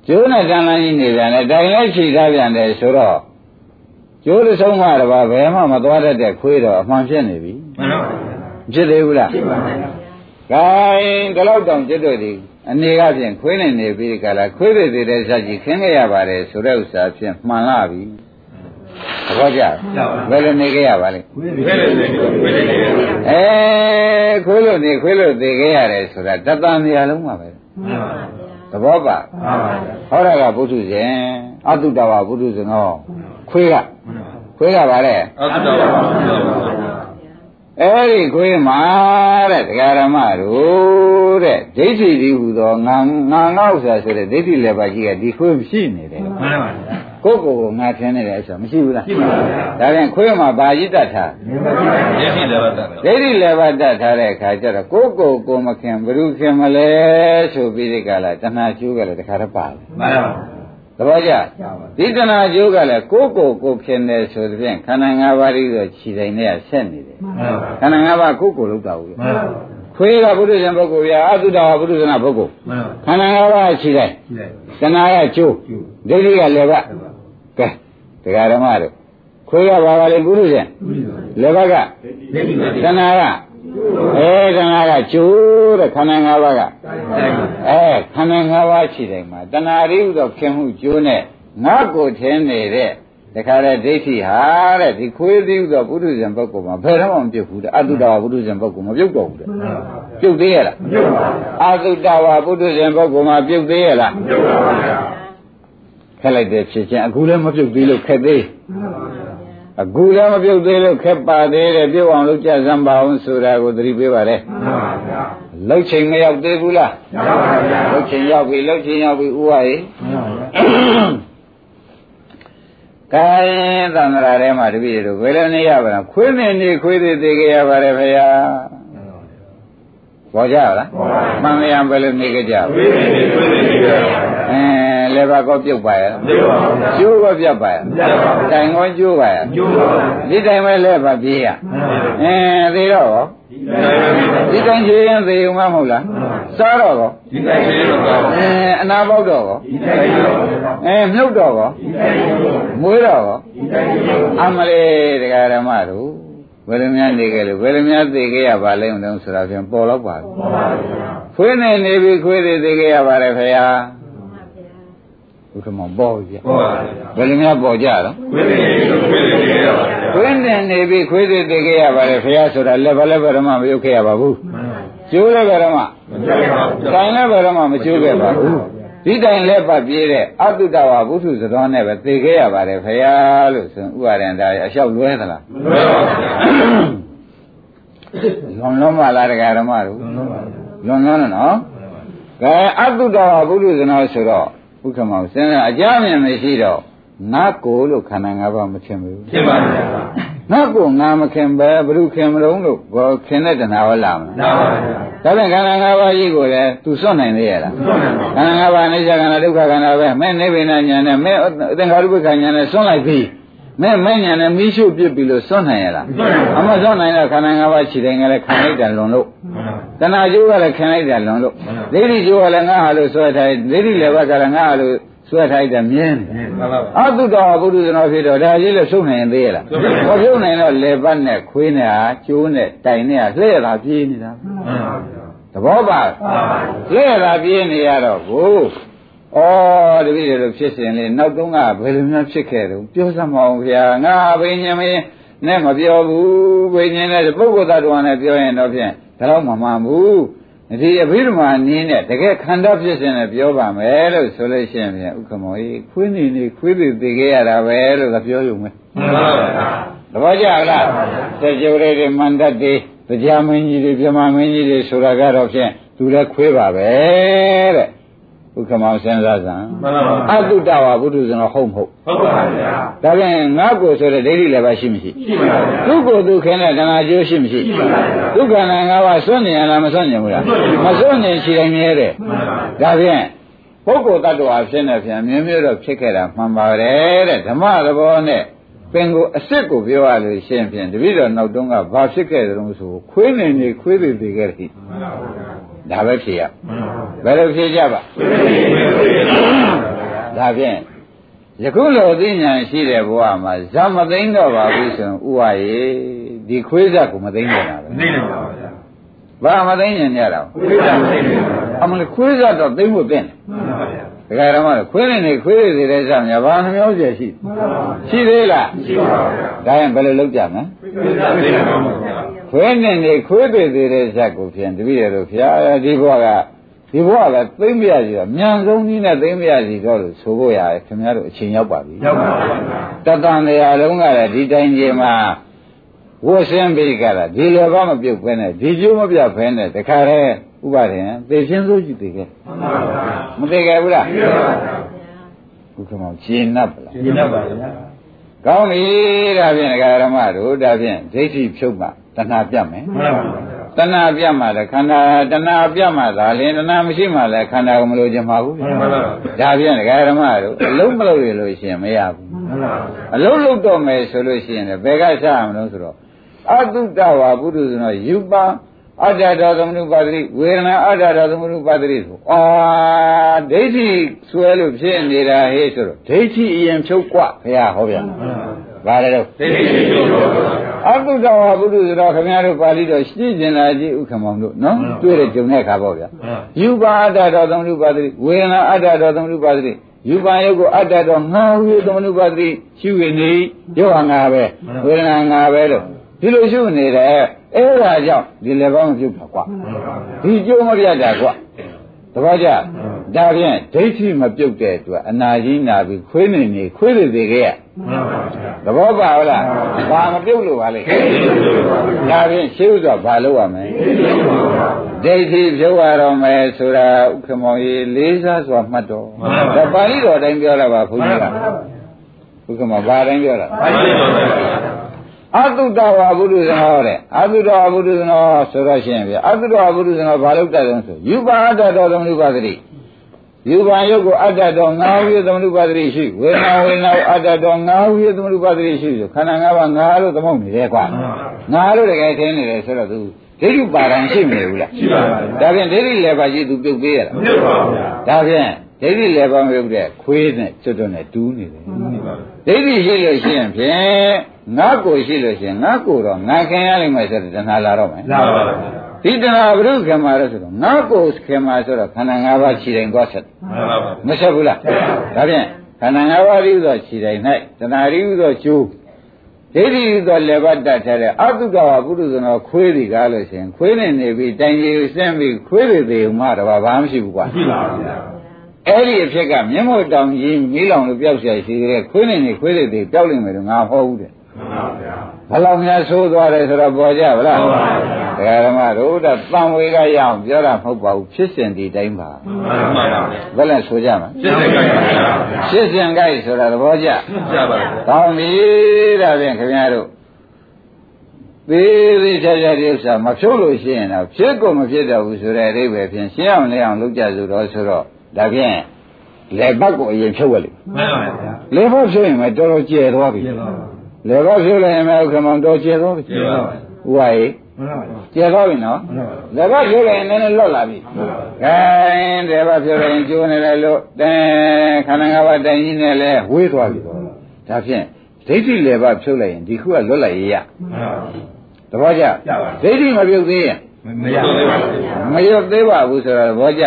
ကျိုးနဲ့တန်လန်းကြီးနေပြန်တယ်တိုင်လည်းခြိထားပြန်တယ်ဆိုတော့ကျိုးတစ်ဆုံးမှတော့ဘယ်မှမသွားတတ်တဲ့ခွေးတော့အမှန်ဖြစ်နေပြီမှန်ပါဖြစ်သေးဘူးလားဖြစ်ပါပါခိုင်းဒီလောက်တောင်ကျွတ်တို့ဒီ အနေကဖြင့်ခွေးနေနေပြီးကြလားခွေးတွေသေးတဲ့ဇက်ကြီးခင်းခဲ့ရပါတယ်ဆိုတဲ့ဥစ္စာဖြင့်မှန်လာပြီသဘောကျဘယ်လိုနေခဲ့ရပါလဲခွေးလေးလေးခွေးလေးလေးအဲခွေးလို့နေခွေးလို့သိခဲ့ရတယ်ဆိုတာတတန်နေရာလုံးမှာပဲမှန်ပါသဘောပါမှန်ပါဟောရကဘုထုဇဉ်အတုတဝဘုထုဇဉ်ဟောခွေးကခွေးကပါလေအတုတော်ပါ အဲ့ဒီခွေးမှာတဲ့တရားဓမ္မတို့တဲ့ဒိဋ္ဌိဒီဟူသောငါငါငေါ့ဆရာဆိုတဲ့ဒိဋ္ဌိလည်းပါကြီးကဒီခွေးရှိနေတယ်မှန်ပါကိုယ့်ကိုယ်ကိုငါထင်နေတယ်ဆိုမရှိဘူးလားရှိပါဗျာဒါပြန်ခွေးမှာဘာရစ်တတ်ထားမျက်စိလည်းပါတတ်ဒိဋ္ဌိလည်းပါတတ်ထားတဲ့အခါကျတော့ကိုယ့်ကိုယ်ကိုမခင်ဘယ်သူခင်မလဲဆိုပြီးဒီကလာတဏှာကျိုးကလည်းတခါတည်းပါလေမှန်ပါ သဘောကျဒီတဏှာကျိုးကလည်းကိုယ့်ကိုယ်ကိုခင်တယ်ဆိုတဲ့ဖြင့်ခန္ဓာ၅ပါးဤဆိုခြေတိုင်းနဲ့ဆက်နေတယ်မှန်ပါခန္ဓာ၅ပါးကိုယ့်ကိုယ်လောက်တာဘူးမှန်ပါခွေးကဘုဒ္ဓဇံပုဂ္ဂိုလ်ပြအတုတဝဘုဒ္ဓဇနာပုဂ္ဂိုလ်မှန်ပါခန္ဓာ၅ပါးခြေတိုင်းရှိတယ်တဏှာကကျိုးကျိုးဒိဋ္ဌိကလည်းပါကဲတရားဓမ္မတို့ခွေးကဘာပါလဲဘုဒ္ဓဇံလည်းပါကဒိဋ္ဌိနဲ့တဏှာက အဲတဏှာကကျိုးတဲ့ခန္ဓာ၅ပါးကအဲခန္ဓာ၅ပါးခြေတိုင်းမှာတဏှာရိဟုသောခင်မှုကျိုးနဲ့ငါကိုထင်းနေတဲ့တခါတဲ့ဒိဋ္ဌိဟာတဲ့ဒီခွေးသည်ဟုသောပုထုဇဉ်ပုဂ္ဂိုလ်မှာဘယ်တော့မှမပြုတ်ဘူးတဲ့အတုတဝပုထုဇဉ်ပုဂ္ဂိုလ်မပြုတ်တော့ဘူးတဲ့ပြုတ်သေးရလားပြုတ်ပါဗျာအာသုတဝါပုထုဇဉ်ပုဂ္ဂိုလ်မှာပြုတ်သေးရလားပြုတ်ပါဗျာခက်လိုက်တဲ့ဖြစ်ချင်းအခုလည်းမပြုတ်သေးလို့ခက်သေး အခုလည်းမပြုတ်သေးလို့ခက်ပါသေးတယ်ပြုတ်အောင်လုပ်ကြစမ်းပါအောင်ဆိုတာကိုသတိပေးပါလေမှန်ပါဗျာလှုပ်ချိန်မရောက်သေးဘူးလားရောက်ပါဗျာလှုပ်ချိန်ရောက်ပြီလှုပ်ချိန်ရောက်ပြီဥဝရေမှန်ပါဗျာကိုင်းသံဃာထဲမှာတပည့်တို့ဘယ်လိုနေရပါလဲခွေးနေနေခွေးသေးသေးကြရပါတယ်ဖေယားပေါ်ကြလားမှန်မရဘယ်လိုနေကြကြဝိသေနေဝိသေနေကြပါဗျာအဲ လေဘာကောပြုတ်ပါရဲ့ပြုတ်ပါဗျာကျိုးကောပြတ်ပါရဲ့ပြတ်ပါဗျာတိုင်ကောကျိုးပါရဲ့ကျိုးပါဗျာဒီတိုင်ပဲလဲပါပြေးရမှန်ပါဗျာအဲသေးတော့ရောဒီတိုင်းပါဗျာဒီတိုင်ချေရင်သေုံမမဟုတ်လားစားတော့ရောဒီတိုင်းရှိလို့ပါအဲအနာပေါက်တော့ရောဒီတိုင်းရှိလို့ပါအဲမြုပ်တော့ရောဒီတိုင်းရှိလို့မွေးတော့ရောဒီတိုင်းရှိလို့အမလေးတရားဓမ္မတို့ဘယ်လိုများနေကြလို့ဘယ်လိုများသိခဲ့ရပါလဲမလို့ဆိုတာဖြင့်ပေါ်တော့ပါဘူးပါပါဗျာခွေးနေနေပြီခွေးတွေသိခဲ့ရပါတယ်ဖေဟာ ဘုရားမောပေါ်ပြီဗျဟုတ်ပါဗျာဘယ်လိုများပေါ်ကြတော့ဝိသေနေလို့ဝိသေနေကြပါဗျာခွေးနေနေပြီခွေးတွေသိခဲ့ရပါတယ်ဖေဟာဆိုတာလည်းဘာလဲဘယ်တော့မှမယုတ်ခဲ့ရပါဘူးကျိုးလည်းဘယ်တော့မှမကြောက်ပါဘူးတိုင်လည်းဘယ်တော့မှမကျိုးခဲ့ပါဘူးဒီတိုင်လည်းပတ်ပြေးတဲ့အတုတဝဘုထုသတော်နဲ့ပဲသိခဲ့ရပါတယ်ဖေဟာလို့ဆိုဥပါဒံဒါအလျှောက်လွဲသလားမလွယ်ပါဘူးလွန်လွန်ပါလားတရားဓမ္မတို့လွန်ပါဘူးလွန်လွန်နော်ကဲအတုတဝဘုထုသနောဆိုတော့ ဘုခမောစဉ်းစားအကြမ်းမြင်မရှိတော့ငါကိုလို့ခန္ဓာ၅ပါးမထင်ဘူးဖြစ်ပါဗျာငါကိုငါမခင်ပဲဘုရုခင်မလုံးလို့ဘောခင်တဲ့တဏှာဝလာမလားနာပါဗျာဒါပြန်ခန္ဓာ၅ပါးကြီးကိုလည်းသူစွန့်နိုင်သေးရဲ့လားလွန်ပါဘူးခန္ဓာ၅ပါးအနိစ္စခန္ဓာဒုက္ခခန္ဓာပဲမဲ့နိဗ္ဗာန်ညာနဲ့မဲ့သင်္ခါရုပ္ပခဉာဏ်နဲ့စွန့်လိုက်ပြီ မဲ့မဲ့ညာနဲ့မိရှုပြစ်ပြီလို့စွန့်နိုင်ရလားအမစွန့်နိုင်တော့ခန္ဓာ၅ပါးခြေတိုင်းကလည်းခံလိုက်တယ်လွန်လို့တဏှာကျိုးကလည်းခံလိုက်တယ်လွန်လို့ဒိဋ္ဌိကျိုးကလည်းငါဟာလို့ဆွဲထားဒိဋ္ဌိလည်းဘက်ကလည်းငါဟာလို့ဆွဲထားတယ်မြင်းတယ်မှန်ပါပါအတုတော်ဘုရုဇနောဖြစ်တော့ဒါကြီးလည်းရှုံနိုင်ရင်သေးရလားမရှုံနိုင်တော့လေပတ်နဲ့ခွေးနဲ့ဟာကျိုးနဲ့တိုင်နဲ့ဟာလှည့်တာပြေးနေတာမှန်ပါဗျာသဘောပါမှန်ပါပါလဲ့တာပြင်းနေရတော့ကို ဩတပည့်တွေဖြစ်စဉ်လေးနောက်တုန်းကဘယ်လိုများဖြစ်ခဲ့တုန်းပြောစမ်းမအောင်ဗျာငါဘိညာမင်းနဲ့မပြောဘူးဘိညာနဲ့ပုဂ္ဂိုလ်သတ္တဝါနဲ့ပြောရင်တော့ဖြင့်ဒါတော့မမှန်ဘူးဒီအဘိဓမ္မာနည်းနဲ့တကယ်ခန္ဓာဖြစ်စဉ်နဲ့ပြောပါမယ်လို့ဆိုလို့ရှိရင်ဖြင့်ဥက္ကမောကြီးခွေးနေနေခွေးတွေသိခဲ့ရတာပဲလို့သာပြောရုံပဲမှန်ပါဗျာသဘောကျလားတဲ့ကြိုးတွေမန္တတ်တွေတရားမင်းကြီးတွေပြမမင်းကြီးတွေဆိုတာကတော့ဖြင့်သူလည်းခွေးပါပဲတဲ့ ဥက္ကမောစဉ်းစားစမ်းမှန်ပါပါအတုတဝါဘုဒ္ဓဇင်တော်ဟုတ်မဟုတ်ဟုတ်ပါဗျာဒါပြန်ငါ့ကိုဆိုတဲ့ဒိဋ္ဌိလည်းပဲရှိမရှိရှိပါဗျာသူ့ကိုယ်သူခင်းတဲ့တဏှာကျိုးရှိမရှိဒုက္ခနာငါးပါးစွန့်နေရလားမစွန့်နေဘူးလားမစွန့်နေရှိတိုင်းမြဲတယ်မှန်ပါဒါဖြင့်ပုဂ္ဂိုလ်တ attva ဖြစ်နေပြန်မြင်းမျိုးတော့ဖြစ်ခဲ့တာမှန်ပါတယ်တဲ့ဓမ္မသဘောနဲ့ပင်ကိုအစ်စ်ကိုပြောရလို့ရှင်းဖြင့်တပည့်တော်နောက်တုန်းကဘာဖြစ်ခဲ့တယ်လို့ဆိုခွေးနေနေခွေးတွေတွေခဲ့တယ်မှန်ပါဗျာ ဒါပဲဖြစ်ရမှန်ပါဘယ်လိုဖြစ်ကြပါဝိသေနေဝိသေနေဒါဖြင့်ယခုလိုသိဉာဏ်ရှိတဲ့ဘဝမှာဇမသိမ့်တော့ပါဘူးဆိုရင်ဥဝရေဒီခွေးဆက်ကိုမသိမ့်တော့တာပဲနေနေပါဗျာဘာမသိမ့်ညင်ကြတာဝိသေနေနေပါဗျာအမလေးခွေးဆက်တော့သိမ့်ဖို့သင့်တယ်မှန်ပါဗျာဒကာရမတို့ခွေးနေနေခွေးတွေတွေတဲ့ဆောင်ညာဘာနှမျိုးကျရှိမှန်ပါဗျာရှိသေးလားရှိပါဗျာဒါရင်ဘယ်လိုလုပ်ကြမလဲဝိသေနေပါဗျာ ခွေးနေနေခွေးတွေတွေတဲ့ဇက်ကိုဖြင့်တပည့်ရတို့ဖျားဒီဘဝကဒီဘဝကသိမ့်မရစီတော့မြန်ဆုံးနည်းနဲ့သိမ့်မရစီတော့လို့ဆိုဖို့ရတယ်ခင်ဗျားတို့အချိန်ရောက်ပါပြီရောက်ပါဗျာတတန်တရားလုံးကလည်းဒီတိုင်းကြီးမှာဝတ်ဆင်းပြီးကြတာဒီလည်းဘာမပြုတ်ဖဲနဲ့ဒီကျိုးမပြတ်ဖဲနဲ့တခါတည်းဥပါဒင်သေချင်းစိုးကြည့်သေးခဲ့မှန်ပါဗျာမသေးခဲ့ဘူးလားရှိပါဗျာဩဥက္ကမောင်ရှင်း납ပလားရှင်းတတ်ပါဗျာကောင်းပြီဒါဖြင့်ဒကာရမတို့ဒါဖြင့်ဒိဋ္ဌိဖြုတ်မှ တဏှာပြတ်မယ် မှန်ပါဗျာ တဏှာပြတ်မှလည်းခန္ဓာတဏှာပြတ်မှသာလင်တဏှာမရှိမှလည်းခန္ဓာကိုမလို့ချင်ပါဘူး မှန်ပါဗျာ ဒါဖြင့်ဒကာရမတို့အလုံးမလို့ရလို့ရှိရင်မရဘူး မှန်ပါဗျာ အလုံးလုံးတော့မယ်ဆိုလို့ရှိရင်လည်းဘယ်ကစရမလို့ဆိုတော့အတုတဝါပုရုဇနောယူပံအတ္တတော်သမနုပါတိဝေဒနာအတ္တတော်သမနုပါတိဆိုအာဒိဋ္ဌိဆွဲလို့ဖြစ်နေတာဟေးဆိုတော့ဒိဋ္ဌိအရင်ဖြုတ်กว่าဘုရားဟောပြန် မှန်ပါဗျာ ဘာလဲတော့သိသိသိသိပါဗျာအတုတဝါပုရုဇနောခင်ဗျားတို့ပါဠိတော်ရှင်းကျင်လာကြည့်ဥက္ကမောင်တို့နော်တွေ့တဲ့ကြုံတဲ့အခါပေါ့ဗျာမှန်ပါယူပါအတ္တတော်သမနုပါတိဝေဒနာအတ္တတော်သမနုပါတိယူပါယုတ်ကိုအတ္တတော်ငါဟုသမနုပါတိရှိဝေနေယောဟာငါပဲဝေဒနာငါပဲလို့ဒီလိုရှုနေတယ်အဲ့ဒါကြောင့်ဒီလည်းကောင်းပြုတ်တာကွာမှန်ပါဗျာဒီကျိုးမပြတ်တာကွာ တပည့်ကြဒါဖြင့်ဒိဋ္ဌိမပြုတ်တဲ့အတွက်အနာကြီးနာပြီးခွေးနေနေခွေးတွေသေးခဲ့ရမှန်ပါဗျာသဘောပါဟုတ်လားဘာမပြုတ်လို့ပါလေဒါဖြင့်ရှင်းဥစွာဘာလုပ်ရမလဲဒိဋ္ဌိပြုတ်ရတော့မယ်ဆိုတာဥက္ကမောင်ကြီးလေးစားစွာမှတ်တော်ဒါပါဠိတော်တိုင်းပြောတာပါဘုန်းကြီးကဥက္ကမောင်ဘာတိုင်းပြောတာပါဠိတော်ဗျာ အတုတဝါဘုရုဇနောတဲ့အတုတဝါဘုရုဇနောဆိုတော့ရှင်ဗျအတုတဝါဘုရုဇနောဘာလို့တတ်တယ်ဆိုယူပါအတ္တတော်သမဏုပါတိယူပါယုတ်ကိုအတ္တတော်ငါးဝိသမဏုပါတိရှိဝေနာဝေနာအတ္တတော်ငါးဝိသမဏုပါတိရှိဆိုခန္ဓာငါးပါးငါလို့သမုတ်နေတယ်ကွာငါလို့တကယ်ထင်းနေတယ်ဆိုတော့သူဒိဋ္ဌိပါဒံရှိမနေဘူးလားရှိပါပါဗျာဒါဖြင့်ဒိဋ္ဌိလည်းပါကြီးသူပြုတ်ပေးရတာမပြုတ်ပါဗျာဒါဖြင့် ဒိဋ္ဌိလည်းပါမပြုတ်တဲ့ခွေးနဲ့ကျွတ်တွနဲ့တူးနေတယ်မှန်ပါဗျာဒိဋ္ဌိရှိလို့ရှိရင်ဖြင့်ငါကိုရှိလို့ရှိရင်ငါကိုတော့ငါခင်ရလိမ့်မယ်ဆိုတော့တဏှာလာတော့မယ်လာပါဗျာဒီတဏှာဘုရုခင်မှာလို့ဆိုတော့ငါကိုခင်မှာဆိုတော့ခန္ဓာ၅ပါးခြေတိုင်းသွားဆက်မှန်ပါဗျာမဆက်ဘူးလားဒါဖြင့်ခန္ဓာ၅ပါးရည်သောခြေတိုင်း၌တဏှာရည်သောကျိုးဒိဋ္ဌိရည်သောလက်ပတ်တတ်ထားတဲ့အတုကဝပုရုဇနောခွေးတွေကားလို့ရှိရင်ခွေးနဲ့နေပြီးတိုင်ကြီးဆင်းပြီးခွေးတွေသေးမှတော့ဘာမှမရှိဘူးကွာရှိပါဗျာ အဲ့ဒီအဖြစ်ကမျက်မှောက်တောင်ကြီးမီးလောင်လို့ပျောက်เสียရှိတဲ့ခွေးနေနေခွေးတွေသေးပျောက်လိမ့်မယ်လို့ငါဟောဘူးတဲ့ မှန်ပါဗျာ ဘယ်လောက်များဆိုးသွားတယ်ဆိုတော့ပေါ်ကြဗလား ဟုတ်ပါဘူး ဒကာဓမ္မတို့ဒါတန်ဝေကရအောင်ပြောတာမဟုတ်ပါဘူးဖြစ်စဉ်ဒီတိုင်းပါ မှန်ပါဗျာ ဘယ်လဲဆိုကြမှာ ရှင်းတဲ့ကြိုက်ပါဗျာ ဖြစ်စဉ်ကြိုက်ဆိုတာသဘောကျ ကြပါဗျာ ကောင်းပြီဒါဖြင့်ခင်ဗျားတို့သေးသေးချာချာဒီဥစ္စာမဖြုတ်လို့ရှိရင်တော့ဖြစ်ကိုမဖြစ်တော့ဘူးဆိုတဲ့အဓိပ္ပာယ်ဖြင့်ရှင်းအောင်လဲအောင်လုပ်ကြစို့တော့ဆိုတော့ ဒါဖြင့်လက်ဘက်ကိုအရင်ဖြုတ်ရလိမ့်မှန်ပါဗျာလေဘက်ဖြုတ်ရင်မတော်တော်ကျဲသွားပြီရှင်းပါဗျာလေဘက်ဖြုတ်လိုက်ရင်မဥက္ကမောင်တော်ကျဲသွားပြီရှင်းပါဗျာဥပါရေမှန်ပါဗျာကျဲသွားပြီနော်မှန်ပါလေဘက်ဖြုတ်လိုက်ရင်နည်းနည်းလွတ်လာပြီဂိုင်းလေဘက်ဖြုတ်လိုက်ရင်ကျိုးနေတယ်လို့တဲခန္ဓာငါးပါးတိုင်ကြီးနဲ့လဲဝေးသွားပြီတော့ဒါဖြင့်ဒိဋ္ဌိလေဘက်ဖြုတ်လိုက်ရင်ဒီခုကလွတ်လိုက်ရရမှန်ပါဗျာသဘောကျကျပါဒိဋ္ဌိမပြုတ်သေးရင်မရသေးပါဘူးဗျာမရွတ်သေးပါဘူးဆိုတော့သဘောကျ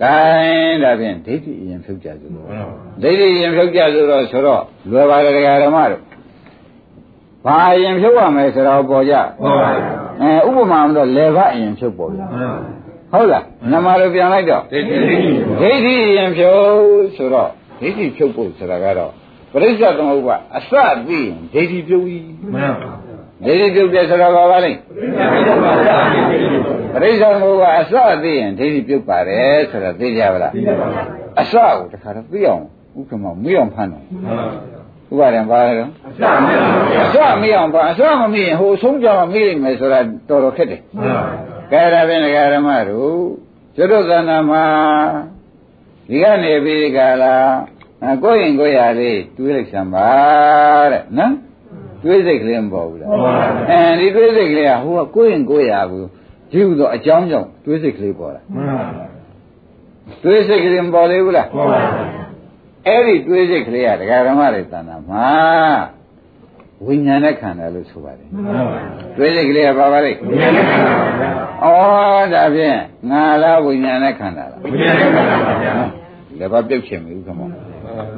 မှန်ပါဂိုင်းဒါဖြင့်ဒိဋ္ဌိအရင်ဖြုတ်ကြစို့မှန်ပါဒိဋ္ဌိရင်ဖြုတ်ကြဆိုတော့ဆိုတော့လွယ်ပါတယ်တရားဓမ္မတို့ဘာရင်ဖြုတ်ရမယ်ဆိုတော့ပေါ်ကြဟုတ်ပါဘူးအဲဥပမာမတော့လေဘအရင်ဖြုတ်ပေါ်ကြမှန်ပါဟုတ်လားနမလိုပြန်လိုက်တော့ဒိဋ္ဌိဒိဋ္ဌိဒိဋ္ဌိရင်ဖြုတ်ဆိုတော့ဒိဋ္ဌိဖြုတ်ဖို့ဆိုတာကတော့ပရိစ္ဆေသမုပ္ပါအစသိရင်ဒိဋ္ဌိပြုတ်ပြီမှန်ပါဒိဋ္ဌိပြုတ်တယ်ဆိုတော့ဘာပါလဲ ပရိစ္ဆေသမုပ္ပါအစသိရင်ဒိဋ္ဌိပြုတ်ပါတယ်ဆိုတော့သိကြပါလားအစကိုတခါတော့သိအောင်ဥက္ကမမေးအောင်ဖမ်းတယ်ဥပါဒံပါလဲတော့အစမရအောင်ပါအစမမရင်ဟိုဆုံးကြမှာမေးလိမ့်မယ်ဆိုတာတော်တော်ခက်တယ်ကဲဒါဖြင့်ဒကာရမတို့ကျွတ်တို့သန္တာမှာဒီကနေပြီးကြလားအကိုယ်ရင်ကိုယ်ရလေးတွေးလိုက်စမ်းပါတဲ့နော်တွေးစိတ်ကလေးမပေါ်ဘူးလားအဲဒီတွေးစိတ်ကလေးကဟိုကကိုယ်ရင်ကိုယ်ရဘူး ဒီဟုသောအကြောင်းကြောင့်တွေးစိတ်ကလေးပေါ်လာတွေးစိတ်ကလေးမပေါ်သေးဘူးလားအဲ့ဒီတွေးစိတ်ကလေးကဒကာရမတွေသန္တာမှာဝိညာဉ်နဲ့ခန္ဓာလို့ဆိုပါတယ်တွေးစိတ်ကလေးကဘာပါလဲဩဒါဖြင့်ငါလားဝိညာဉ်နဲ့ခန္ဓာလားလည်းဘာပြုတ်ချင်ပြီခမော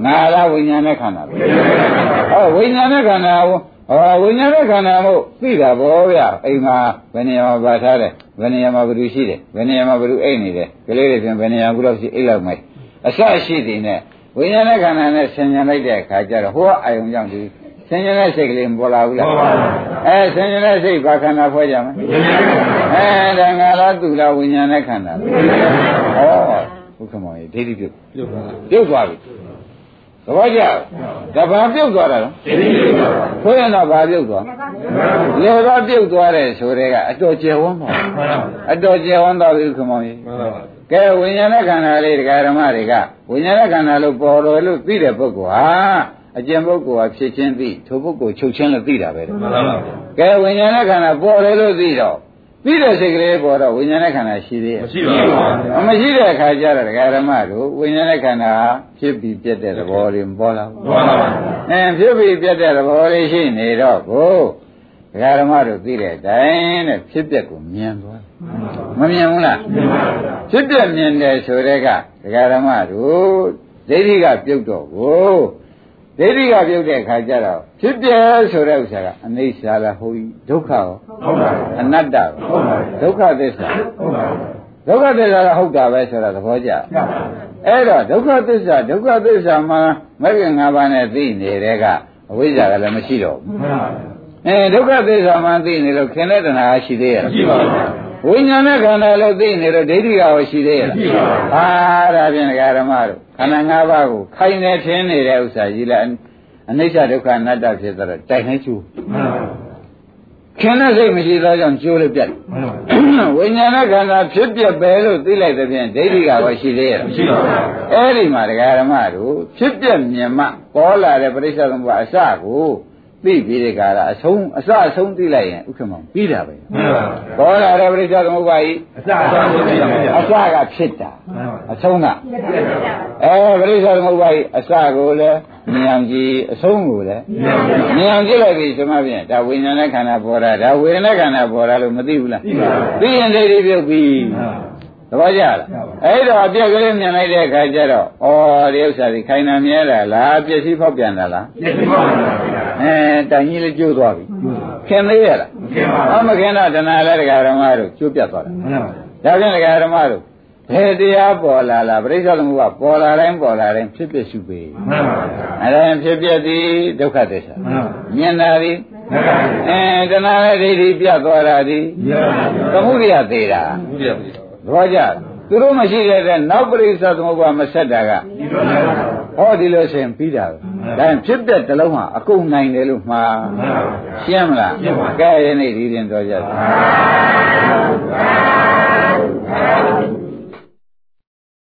ငါလားဝိညာဉ်နဲ့ခန္ဓာလားဟောဝိညာဉ်နဲ့ခန္ဓာဟောဝိညာဉ်နဲ့ခန္ဓာမို့သိတာဗောဗျအိမ်မှာဘယ်နေရာမှာပါထားတယ် ဘယ်နေရာမှာဘယ်သူရှိတယ်ဘယ်နေရာမှာဘယ်သူအိတ်နေတယ်ကလေးတွေဖြင့်ဘယ်နေရာကူတော့ရှိအိတ်လောက်မယ်အစရှိတယ်နဲ့ဝိညာဉ်နဲ့ခန္ဓာနဲ့ဆင်ញံလိုက်တဲ့အခါကျတော့ဟိုကအာယုံကြောင့်ဒီဆင်ញံတဲ့စိတ်ကလေးမပေါ်လာဘူးလားအဲဆင်ញံတဲ့စိတ်ဘာခန္ဓာဖွဲ့ကြမလဲ အဲဒါငါလားသူလားဝိညာဉ်နဲ့ခန္ဓာလားဩဘုခမောင်ကြီးဒိဋ္ဌိပြုတ်ပြုတ်သွားပြီ သဘောကျဒါဘာပြုတ်သွားတာလဲဆိုရင်တော့ဘာပြုတ်သွားလေဘာပြုတ်သွားတယ်ဆိုတဲ့ကအတော်ကျယ်ဝန်းပါအတော်ကျယ်ဝန်းတော့ပြီခမောင်းကြီးကဲဝိညာဉ်နဲ့ခန္ဓာလေးတရားဓမ္မတွေကဝိညာဉ်နဲ့ခန္ဓာလို့ပေါ်တော်လို့သိတဲ့ပုဂ္ဂိုလ်ဟာအကျင့်ပုဂ္ဂိုလ်ဟာဖြစ်ချင်းသိထိုပုဂ္ဂိုလ်ချုပ်ချင်းလို့သိတာပဲတဲ့ကဲဝိညာဉ်နဲ့ခန္ဓာပေါ်တယ်လို့သိတော့ ပြီးတဲ့စိတ်ကလေးပေါ်တော့ဝိညာဉ်နဲ့ခန္ဓာရှိသေးရဲ့မရှိပါဘူးမရှိတဲ့အခါကျတော့ဒကာဓမ္မတို့ဝိညာဉ်နဲ့ခန္ဓာဖြစ်ပြီးပြတ်တဲ့သဘောလေးမပေါ်လာဘူးမှန်ပါပါ။အဲဖြစ်ပြီးပြတ်တဲ့သဘောလေးရှိနေတော့ကိုဒကာဓမ္မတို့သိတဲ့အတိုင်းတဲ့ဖြစ်ပြက်ကိုမြင်သွားမမြင်ဘူးလားဖြစ်ပြက်မြင်တယ်ဆိုတဲ့ကဒကာဓမ္မတို့ဒိဋ္ဌိကပြုတ်တော့ကို ဒိဋ္ဌိကပြုတ်တဲ့အခါကျတော့ဖြစ်ပြက်ဆိုတဲ့ဥစ္စာကအနိစ္စလားဟုတ်ပြီဒုက္ခရောဟုတ်ပါဘူးအနတ္တရောဟုတ်ပါဘူးဒုက္ခသစ္စာဟုတ်ပါဘူးဒုက္ခသစ္စာကဟုတ်တာပဲဆိုတာသဘောကျမှန်ပါဘူးအဲ့တော့ဒုက္ခသစ္စာဒုက္ခသစ္စာမှာမဂ္ဂင်၅ပါးနဲ့သိနေတဲ့ကအဝိဇ္ဇာကလည်းမရှိတော့ဘူးမှန်ပါဘူးအဲဒုက္ခသစ္စာမှသိနေလို့ခင်တဲ့တဏှာရှိသေးရဲ့မရှိပါဘူးဝိညာဉ်နဲ့ခန္ဓာလို့သိနေလို့ဒိဋ္ဌိကရောရှိသေးရဲ့မရှိပါဘူးဟာဒါဖြင့်ဒကာဓမ္မတို့ ခန္ဓာ၅ပါးကိုခိုင်နေထင်းနေတဲ့ဥစ္စာကြီးလားအနိစ္စဒုက္ခအနတ္တဖြစ်တော့တိုက်နေကျူမှန်ပါဘူးခင်တဲ့စိတ်မရှိသောကြောင့်ကျိုးလို့ပြတ်တယ်မှန်ပါဘူးဝိညာဉ်နဲ့ခန္ဓာဖြစ်ပြပဲလို့သိလိုက်တဲ့ဖြင့်ဒိဋ္ဌိကရောရှိသေးရဲ့မရှိပါဘူးအဲ့ဒီမှာဒကာဓမ္မတို့ဖြစ်ပြမြင်မှပေါ်လာတဲ့ပရိစ္ဆေသမုပ္ပါအစကို သိပြီးတဲ့ကာလအဆုံးအစအဆုံးသိလိုက်ရင်ဥက္ကမောင်ပြီးတာပဲမှန်ပါဘူးပေါ်လာတဲ့ပရိစ္ဆေသမုပ္ပါဤအစအဆုံးသိတာဗျာအစကဖြစ်တာမှန်ပါအဆုံးကအဲပရိစ္ဆေသမုပ္ပါဤအစကိုလည်းမြင်အောင်ကြည့်အဆုံးကိုလည်းမြင်အောင်ကြည့်လိုက်ပြီဆိုမှဖြင့်ဒါဝိညာဉ်နဲ့ခန္ဓာပေါ်တာဒါဝေဒနာခန္ဓာပေါ်တာလို့မသိဘူးလားသိပါဘူးသိရင်ဒိဋ္ဌိပြုတ်ပြီသဘောကျလားအဲ့တော့အပြက်ကလေးမြင်လိုက်တဲ့အခါကျတော့ဩဒီဥစ္စာကြီးခိုင်နာမြဲတာလားပစ္စည်းဖောက်ပြန်တာလားပြည့်စုံပါဘူးဗျာ အဲတိုင်ကြီးလေးကျိုးသွားပြီခင်သေးရလားခင်ပါဟောမခင်တော့တဏှာလည်းတရားဓမ္မတို့ကျိုးပြတ်သွားတာမှန်ပါဘူးဒါဖြင့်တရားဓမ္မတို့ဘယ်တရားပေါ်လာလားပရိစ္ဆေသမုပ္ပါပေါ်လာတိုင်းပေါ်လာတိုင်းဖြစ်ဖြစ်ရှုပေမှန်ပါဘူးအဲဒါရင်ဖြစ်ဖြစ်သည်ဒုက္ခသစ္စာမှန်ပါဘူးမြင်တာသည်မှန်ပါဘူးအဲတဏှာနဲ့ဒိဋ္ဌိပြတ်သွားတာသည်ရပါဘူးသမုဒိယသေးတာဘုရားပြီသဘောကျလား သူတို့မရှိတဲ့တဲ့နောက်ပရိစ္ဆသမုပ္ပါမဆက်တာကဟောဒီလိုဆိုရင်ပြီးတာပဲဒါဖြစ်တဲ့တလုံးဟာအကုန်နိုင်တယ်လို့မှားရှင်းမလားကဲယနေ့ဒီရင်တော်ကြပါ